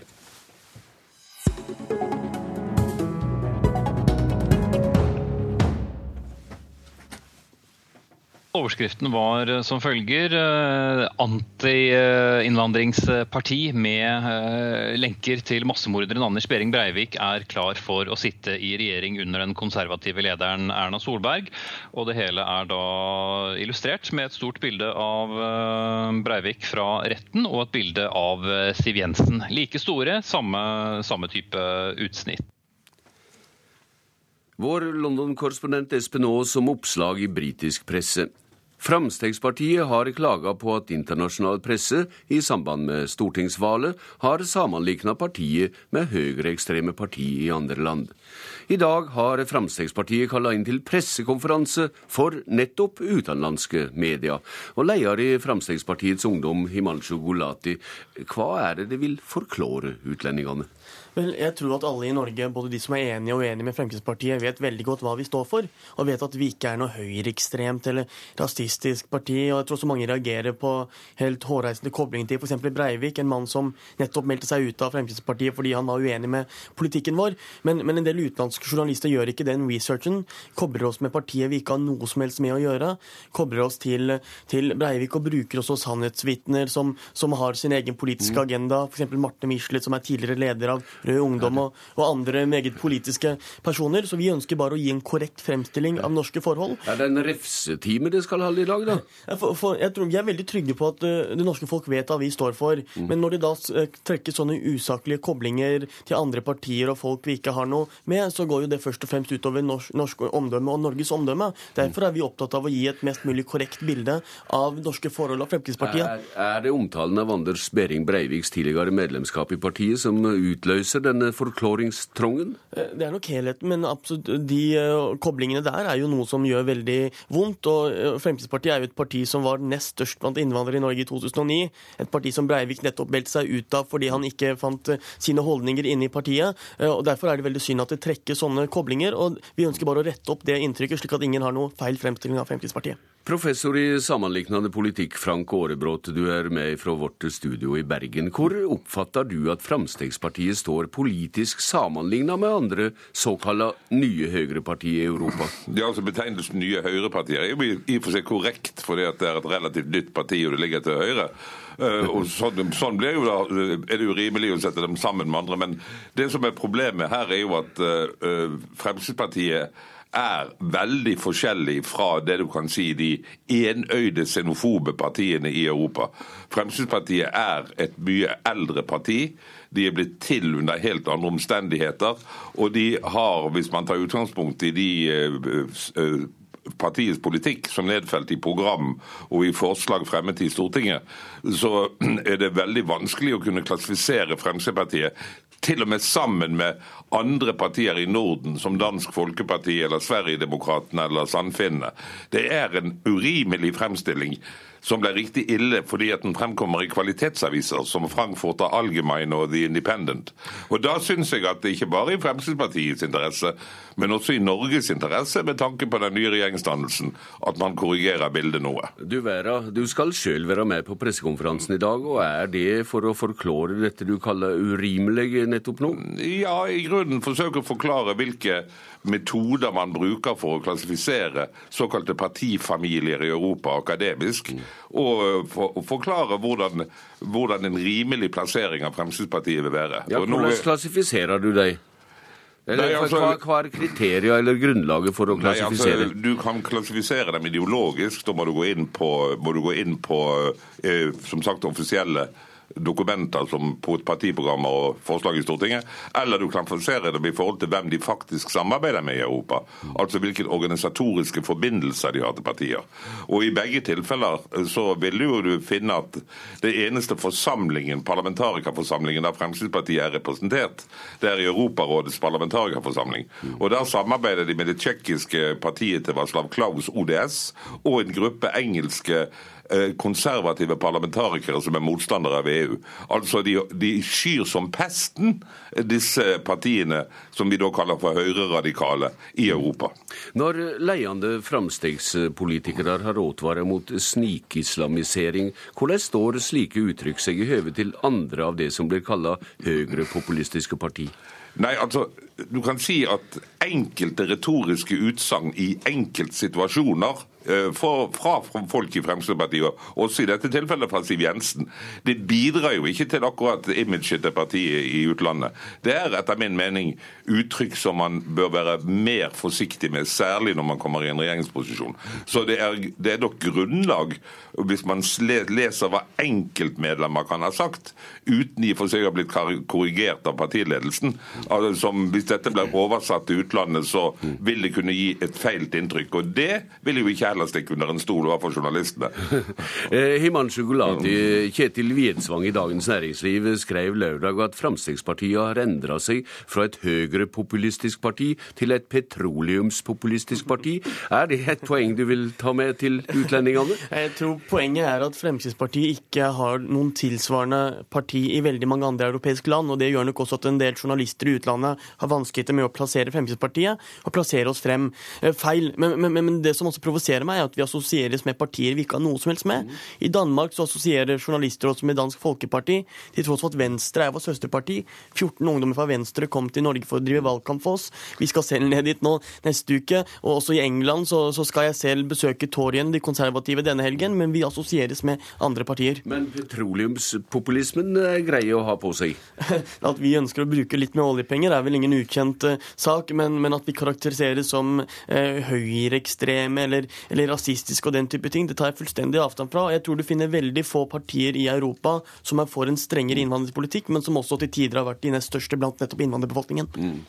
Overskriften var eh, som følger eh, anti-innvandringsparti med eh, lenker til massemorderen Anders Behring Breivik er klar for å sitte i regjering under den konservative lederen Erna Solberg. Og det hele er da illustrert med et stort bilde av Breivik fra retten og et bilde av Siv Jensen. Like store, samme, samme type utsnitt. Vår London-korrespondent Espen Aas om oppslag i britisk presse. Fremskrittspartiet har klaga på at internasjonal presse i samband med stortingsvalget har sammenlikna partiet med høyreekstreme partier i andre land. I dag har Fremskrittspartiet kalla inn til pressekonferanse for nettopp utenlandske medier. Og leder i Fremskrittspartiets Ungdom, Himanshu Gulati, hva er det de vil forklare utlendingene? Vel, jeg tror at alle i Norge, både de som er enige og uenige med Fremskrittspartiet, vet veldig godt hva vi står for, og vet at vi ikke er noe høyreekstremt eller rasistisk parti. og Jeg tror også mange reagerer på helt hårreisende koblinger til f.eks. Breivik, en mann som nettopp meldte seg ut av Fremskrittspartiet fordi han var uenig med politikken vår. Men, men en del utenlandske journalister gjør ikke den researchen, kobler oss med partiet vi ikke har noe som helst med å gjøre, kobler oss til, til Breivik og bruker også sannhetsvitner som, som har sin egen politiske mm. agenda, f.eks. Marte Michelet, som er tidligere leder av Rød Ungdom og, og, andre meget politiske personer. Så vi ønsker bare å gi en korrekt fremstilling av norske forhold. Er det en refsetime det skal holde i dag, da? For, for, jeg tror Vi er veldig trygge på at uh, det norske folk vet hva vi står for. Mm. Men når de da uh, trekker sånne usaklige koblinger til andre partier og folk vi ikke har noe med, så går jo det først og fremst utover norsk, norsk omdømme og Norges omdømme. Derfor er vi opptatt av å gi et mest mulig korrekt bilde av norske forhold av Fremskrittspartiet. Er, er det omtalen av Anders Behring Breiviks tidligere medlemskap i partiet som utløser denne forklaringstrongen? Eh, det er nok helheten, men absolutt, de uh, koblingene der er jo noe som gjør veldig vondt. og uh, Fremskrittspartiet er jo et parti som var nest størst blant innvandrere i Norge i 2009. Et parti som Breivik nettopp meldte seg ut av fordi han ikke fant sine holdninger inne i partiet. og Derfor er det veldig synd at det trekker sånne koblinger. og Vi ønsker bare å rette opp det inntrykket, slik at ingen har noe feil fremstilling av Fremskrittspartiet. Professor i sammenlignende politikk, Frank Aarebrot, du er med fra vårt studio i Bergen. Hvor oppfatter du at Fremskrittspartiet står politisk sammenlignet med andre såkalla nye høyrepartier i Europa? Ja, altså Betegnelsen nye høyrepartier er jo i og for seg korrekt, fordi at det er et relativt nytt parti og det ligger til høyre. Uh, og sånn, sånn blir jo da, er det jo rimelig å sette dem sammen med andre. Men det som er problemet her, er jo at uh, Fremskrittspartiet er veldig forskjellig fra det du kan si de enøyde xenofobe partiene i Europa. Fremskrittspartiet er et mye eldre parti. De er blitt til under helt andre omstendigheter. Og de har, hvis man tar utgangspunkt i de partiets politikk som nedfelt i program og i forslag fremmet i Stortinget, så er det veldig vanskelig å kunne klassifisere Fremskrittspartiet til og med sammen med andre partier i Norden, som Dansk Folkeparti eller Sverigedemokraterna eller Sandfinnene. Det er en urimelig fremstilling som ble riktig ille fordi at den fremkommer i kvalitetsaviser som Frankfurter Allgemein og The Independent. Og Da syns jeg at det ikke bare i Fremskrittspartiets interesse, men også i Norges interesse, med tanke på den nye regjeringsdannelsen, at man korrigerer bildet noe. Du Vera, du skal sjøl være med på pressekonferansen i dag, og er det for å forklare dette du kaller urimelig nettopp nå? Ja, i grunnen forsøke å forklare hvilke metoder man bruker for å klassifisere såkalte partifamilier i Europa akademisk, og eh, for, forklare hvordan, hvordan, en rimelig plassering av Fremskrittspartiet vil være. Ja, Hvordan klassifiserer du deg? Eller, nei, altså, hva, hva, er kriteria eller grunnlaget for å klassifisere? Nei, altså, du kan klassifisere dem ideologisk. Da må du gå inn på, gå inn på eh, som sagt, offisielle dokumenter som partiprogrammer og forslag i Stortinget, eller du kan klassifiserer dem i forhold til hvem de faktisk samarbeider med i Europa. Altså hvilke organisatoriske forbindelser de har til partier. Og I begge tilfeller eh, så vil jo du finne at det eneste forsamlingen, parlamentarikerforsamlingen der Fremskrittspartiet er representert, det er i Europarådets parlamentarikerforsamling. Og Der samarbeider de med det tsjekkiske partiet til Vaslav Klaus, ODS, og en gruppe engelske konservative parlamentarikere som er motstandere av EU. Altså de, de skyr som pesten disse partiene som vi da kaller for høyreradikale i Europa. Når ledende framstegspolitikere har advart mot snikislamisering, hvordan står slike uttrykk seg i høve til andre av det som blir kalla høyrepopulistiske parti? Nei, altså, Du kan si at enkelte retoriske utsagn i enkeltsituasjoner Eh, fra, fra folk i Fremskrittspartiet, også i dette tilfellet fra Siv Jensen, det bidrar jo ikke til akkurat imaget til partiet i utlandet. Det er etter min mening uttrykk som man bør være mer forsiktig med, særlig når man kommer i en regjeringsposisjon. Så det er, det er nok grunnlag, hvis man leser hva enkeltmedlemmer kan ha sagt, uten i og for seg å ha blitt korrigert av partiledelsen. Altså, Hvis dette blir oversatt til utlandet, så vil det kunne gi et feilt inntrykk. Og det vil jo ikke heller stikke under en stol overfor journalistene. Himan Himanshu Gulati, Kjetil Wiedsvang i Dagens Næringsliv skrev lørdag at Fremskrittspartiet har endra seg fra et høyrepopulistisk parti til et petroleumspopulistisk parti. Er det et poeng du vil ta med til utlendingene? Jeg tror poenget er at Fremskrittspartiet ikke har noen tilsvarende parti i veldig mange andre europeiske land. og Det gjør nok også at en del journalister i utlandet har vanskeligheter med å plassere Fremskrittspartiet og plassere oss frem eh, feil. Men, men, men det som også provoserer irriterer meg, er at vi assosieres med partier vi ikke har noe som helst med. I Danmark så assosierer journalister oss med Dansk Folkeparti, til tross for at Venstre er vårt søsterparti. 14 ungdommer fra Venstre kom til Norge for å drive valgkamp for oss. Vi skal selv ned dit nå neste uke. Og også i England så, så skal jeg selv besøke Torien, de konservative, denne helgen, men vi assosieres med andre partier. Men petroleumspopulismen er greie å ha på seg? at vi ønsker å bruke litt med oljepenger er vel ingen ukjent uh, sak, men, men, at vi karakteriseres som eh, høyreekstreme eller, eller rasistisk og den type ting. Det tar jeg fullstendig avstand fra. Jeg tror du finner veldig få partier i Europa som er for en strengere innvandringspolitikk, men som også til tider har vært de nest største blant nettopp innvandrerbefolkningen. Mm.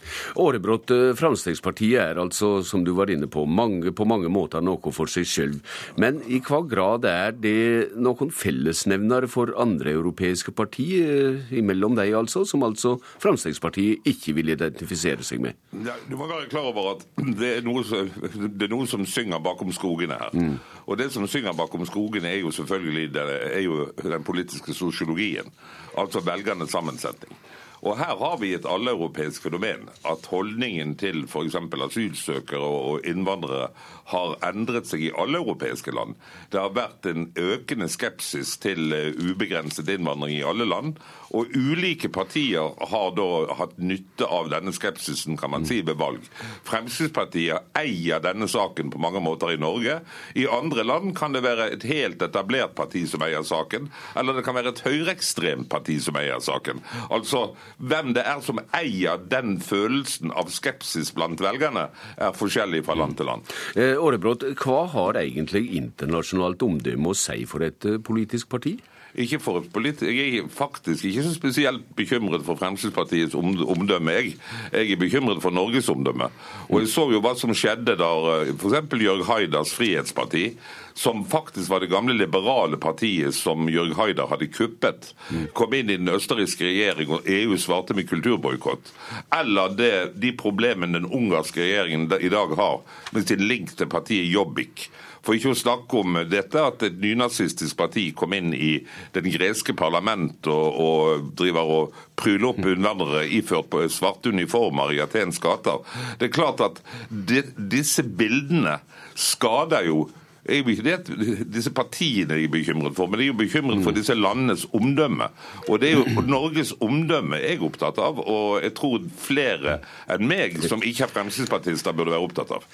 Årebrott, eh, Fremskrittspartiet er altså, som du var inne på, mange, på mange måter noe for seg selv. Men i hva grad er det noen fellesnevnere for andre europeiske partier, eh, imellom deg altså, som altså Fremskrittspartiet ikke vil identifisere seg med? Ja, du må være klar over at det er noe, det er noe som synger bakom skolen skogene her. Mm. Og det som synger bakom skogene, er jo selvfølgelig det, er jo den politiske sosiologien. Altså velgernes sammensetning. Og her har vi et alleuropeisk fenomen. At holdningen til f.eks. asylsøkere og innvandrere har endret seg i alle europeiske land. Det har vært en økende skepsis til eh, ubegrenset innvandring i alle land. Og ulike partier har da hatt nytte av denne skepsisen, kan man si, ved valg. Fremskrittspartiet eier denne saken på mange måter i Norge. I andre land kan det være et helt etablert parti som eier saken, eller det kan være et høyreekstremt parti som eier saken. Altså, hvem det er som eier den følelsen av skepsis blant velgerne, er forskjellig fra land til land. Eh, Årebrott, hva har egentlig internasjonalt omdømme å si for et eh, politisk parti? Ikke for et Jeg er faktisk ikke så spesielt bekymret for Fremskrittspartiets omdømme. Jeg, jeg er bekymret for Norges omdømme. Og jeg så jo hva som skjedde da eh, f.eks. Jørg Haidas Frihetsparti som faktisk var det gamle liberale partiet som Jørg Haider hadde kuppet, kom inn i den østerrikske regjering og EU svarte med kulturboikott. Eller det, de problemene den ungarske regjeringen i dag har med sin link til partiet Jobbik. For ikke å snakke om dette at et nynazistisk parti kom inn i den greske parlament og, og driver og pryler opp innvandrere iført på svarte uniformer i Atens gater. Det er klart at de, disse bildene skader jo er jo ikke det disse partiene de er bekymret for, men de er jo bekymret for mm. disse landenes omdømme. Og det er jo Norges omdømme jeg er opptatt av, og jeg tror flere enn meg som ikke er fremskrittspartister, burde være opptatt av.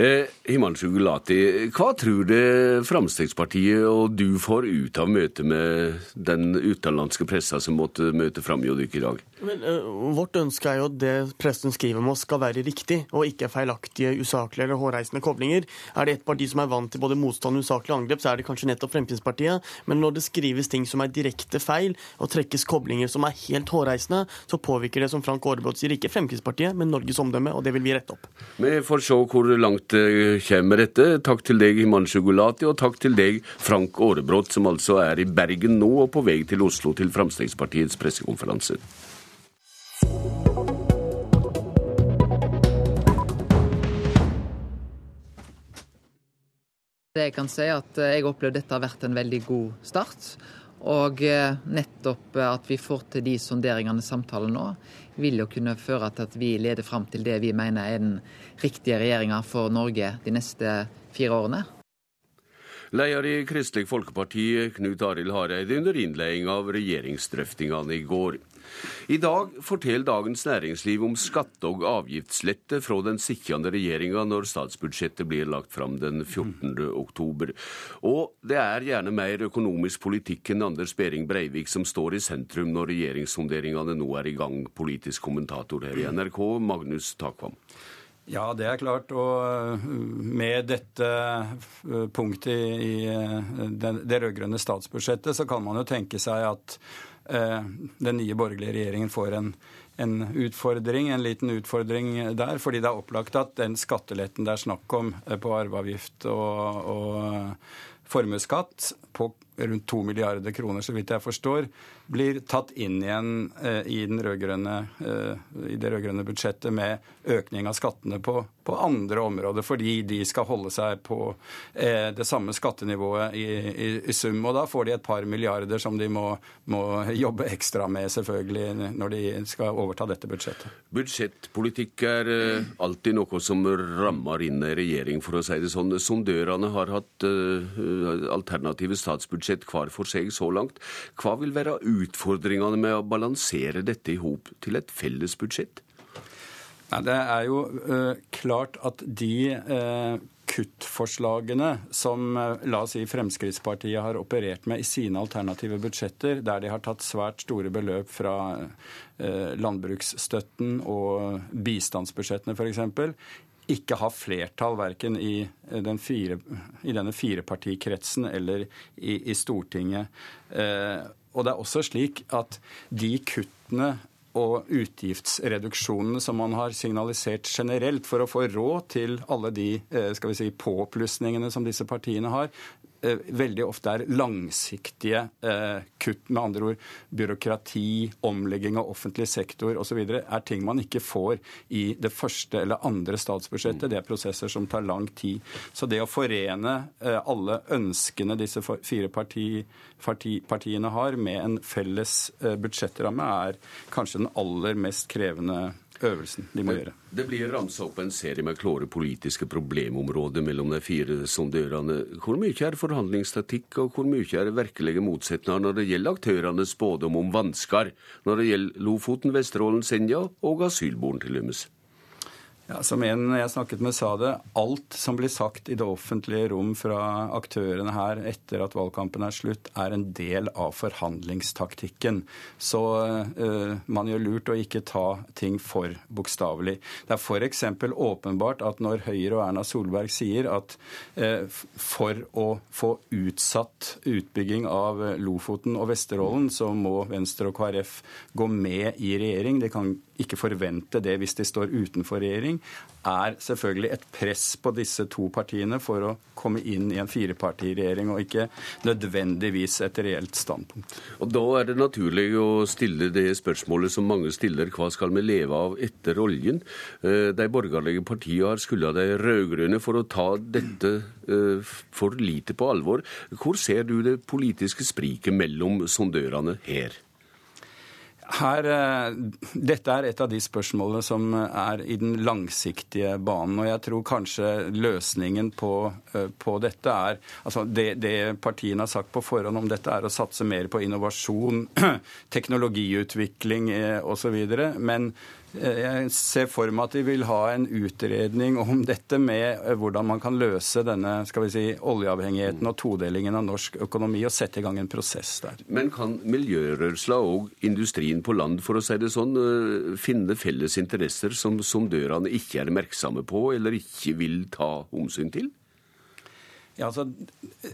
Eh, Himanshu Gulati, hva tror du Fremskrittspartiet og du får ut av møtet med den utenlandske pressa som måtte møte fram i dag? Men, uh, vårt ønske er jo at det pressen skriver om oss skal være riktig, og ikke feilaktige, usaklige eller hårreisende koblinger. Er det et parti som er vant til både både motstand og usaklig angrep, så er det kanskje nettopp Fremskrittspartiet. Men når det skrives ting som er direkte feil, og trekkes koblinger som er helt hårreisende, så påvirker det, som Frank Aarebrot sier, ikke Fremskrittspartiet, men Norges omdømme, og det vil vi rette opp. Vi får se hvor langt det kommer dette. Takk til deg, Himanshu Gulati, og takk til deg, Frank Aarebrot, som altså er i Bergen nå og på vei til Oslo til Fremskrittspartiets pressekonferanse. Jeg kan si at eh, jeg opplever dette har vært en veldig god start. Og eh, nettopp at vi får til de sonderingene samtalen nå, vil jo kunne føre til at vi leder fram til det vi mener er den riktige regjeringa for Norge de neste fire årene. Leder i Kristelig Folkeparti, Knut Arild Hareide, under innledning av regjeringsdrøftingene i går. I dag forteller Dagens Næringsliv om skatte- og avgiftslette fra den sittende regjeringa når statsbudsjettet blir lagt fram den 14. oktober. Og det er gjerne mer økonomisk politikk enn Anders Behring Breivik som står i sentrum når regjeringssonderingene nå er i gang, politisk kommentator her i NRK, Magnus Takvam. Ja, det er klart. Og med dette punktet i det rød-grønne statsbudsjettet, så kan man jo tenke seg at Eh, den nye borgerlige regjeringen får en, en, utfordring, en liten utfordring der. Fordi det er opplagt at den skatteletten det er snakk om eh, på arveavgift og, og formuesskatt på rundt to milliarder kroner, så vidt jeg forstår, blir tatt inn igjen eh, i, eh, i, det rød-grønne budsjettet med økning av skattene på, på, andre områder, fordi de skal holde seg på eh, det samme skattenivået i, i, i, sum. Og da får de et par milliarder som de må, må, jobbe ekstra med, selvfølgelig, når de skal overta dette budsjettet. Budsjettpolitikk er eh, alltid noe som rammer inn i regjering, for å si det sånn. Sondørene har hatt eh, alternative statsbudsjett hver for seg så langt. Hva vil være utfordringene med å balansere dette i hop til et felles budsjett? Nei, det er jo uh, klart at de uh, kuttforslagene som uh, la oss si Fremskrittspartiet har operert med i sine alternative budsjetter, der de har tatt svært store beløp fra landbruksstøtten og bistandsbudsjettene f.eks., ikke har flertall verken i, den fire, i denne firepartikretsen eller i, i Stortinget. Eh, og det er også slik at de kuttene og utgiftsreduksjonene som man har signalisert generelt for å få råd til alle de eh, skal vi si, påplussingene som disse partiene har, veldig ofte er langsiktige eh, kutt, med andre ord byråkrati, omlegging av offentlig sektor osv., er ting man ikke får i det første eller andre statsbudsjettet. Det er prosesser som tar lang tid. Så det å forene eh, alle ønskene disse fire parti, parti, partiene har, med en felles budsjettramme, er kanskje den aller mest krevende øvelsen de må gjøre. Det blir ramsa opp en serie med klare politiske problemområder mellom de fire sondørene. Hvor mye er forhandlingsstatikk, og hvor mye er virkelige motsetninger når det gjelder aktørenes spådom om vansker, når det gjelder Lofoten, Vesterålen, Senja og asylbarn til dømes? Ja, som en jeg snakket med sa det, alt som blir sagt i det offentlige rom fra aktørene her etter at valgkampen er slutt, er en del av forhandlingstaktikken. Så uh, man gjør lurt å ikke ta ting for bokstavelig. Det er f.eks. åpenbart at når Høyre og Erna Solberg sier at uh, for å få utsatt utbygging av Lofoten og Vesterålen, så må Venstre og KrF gå med i regjering. De kan ikke forvente det hvis de står utenfor regjering, er selvfølgelig et press på disse to partiene for å komme inn i en firepartiregjering, og ikke nødvendigvis et reelt standpunkt. Og Da er det naturlig å stille det spørsmålet som mange stiller, hva skal vi leve av etter oljen? Eh, de borgerlige partiene har skylda de rød-grønne for å ta dette eh, for lite på alvor. Hvor ser du det politiske spriket mellom sondørene her? Her, eh, dette er et av de spørsmålene som er i den langsiktige banen. Og jeg tror kanskje løsningen på, eh, på dette er altså det, det, partiene har sagt på forhånd om dette, er å satse mer på innovasjon, teknologiutvikling eh, osv. Men jeg ser for meg at de vil ha en utredning om dette med eh, hvordan man kan løse denne skal vi si, oljeavhengigheten og todelingen av norsk økonomi, og sette i gang en prosess der. Men kan miljørørsla og industrien på land, for å si det sånn, eh, finne felles interesser som, som dørene ikke er merksomme på eller ikke vil ta omsyn til? Ja, altså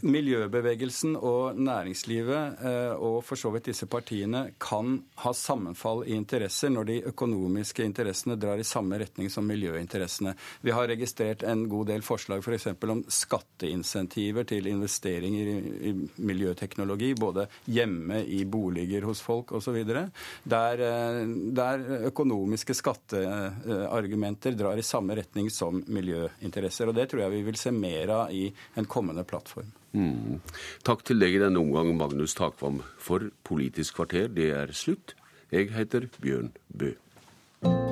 Miljøbevegelsen og næringslivet eh, og for så vidt disse partiene kan ha sammenfall i interesser når de økonomiske interessene drar i samme retning som miljøinteressene. Vi har registrert en god del forslag f.eks. For om skatteinsentiver til investeringer i, miljøteknologi, både hjemme, i boliger hos folk osv. Der, eh, der økonomiske skatteargumenter drar i samme retning som miljøinteresser. Og Det tror jeg vi vil se mer av i en kommende plattform. Mm. Takk til deg i denne omgang, Magnus Takvam. For Politisk kvarter, det er slutt. Jeg heter Bjørn Bø.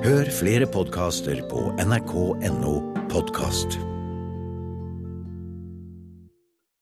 Hør flere podkaster på nrk.no podkast.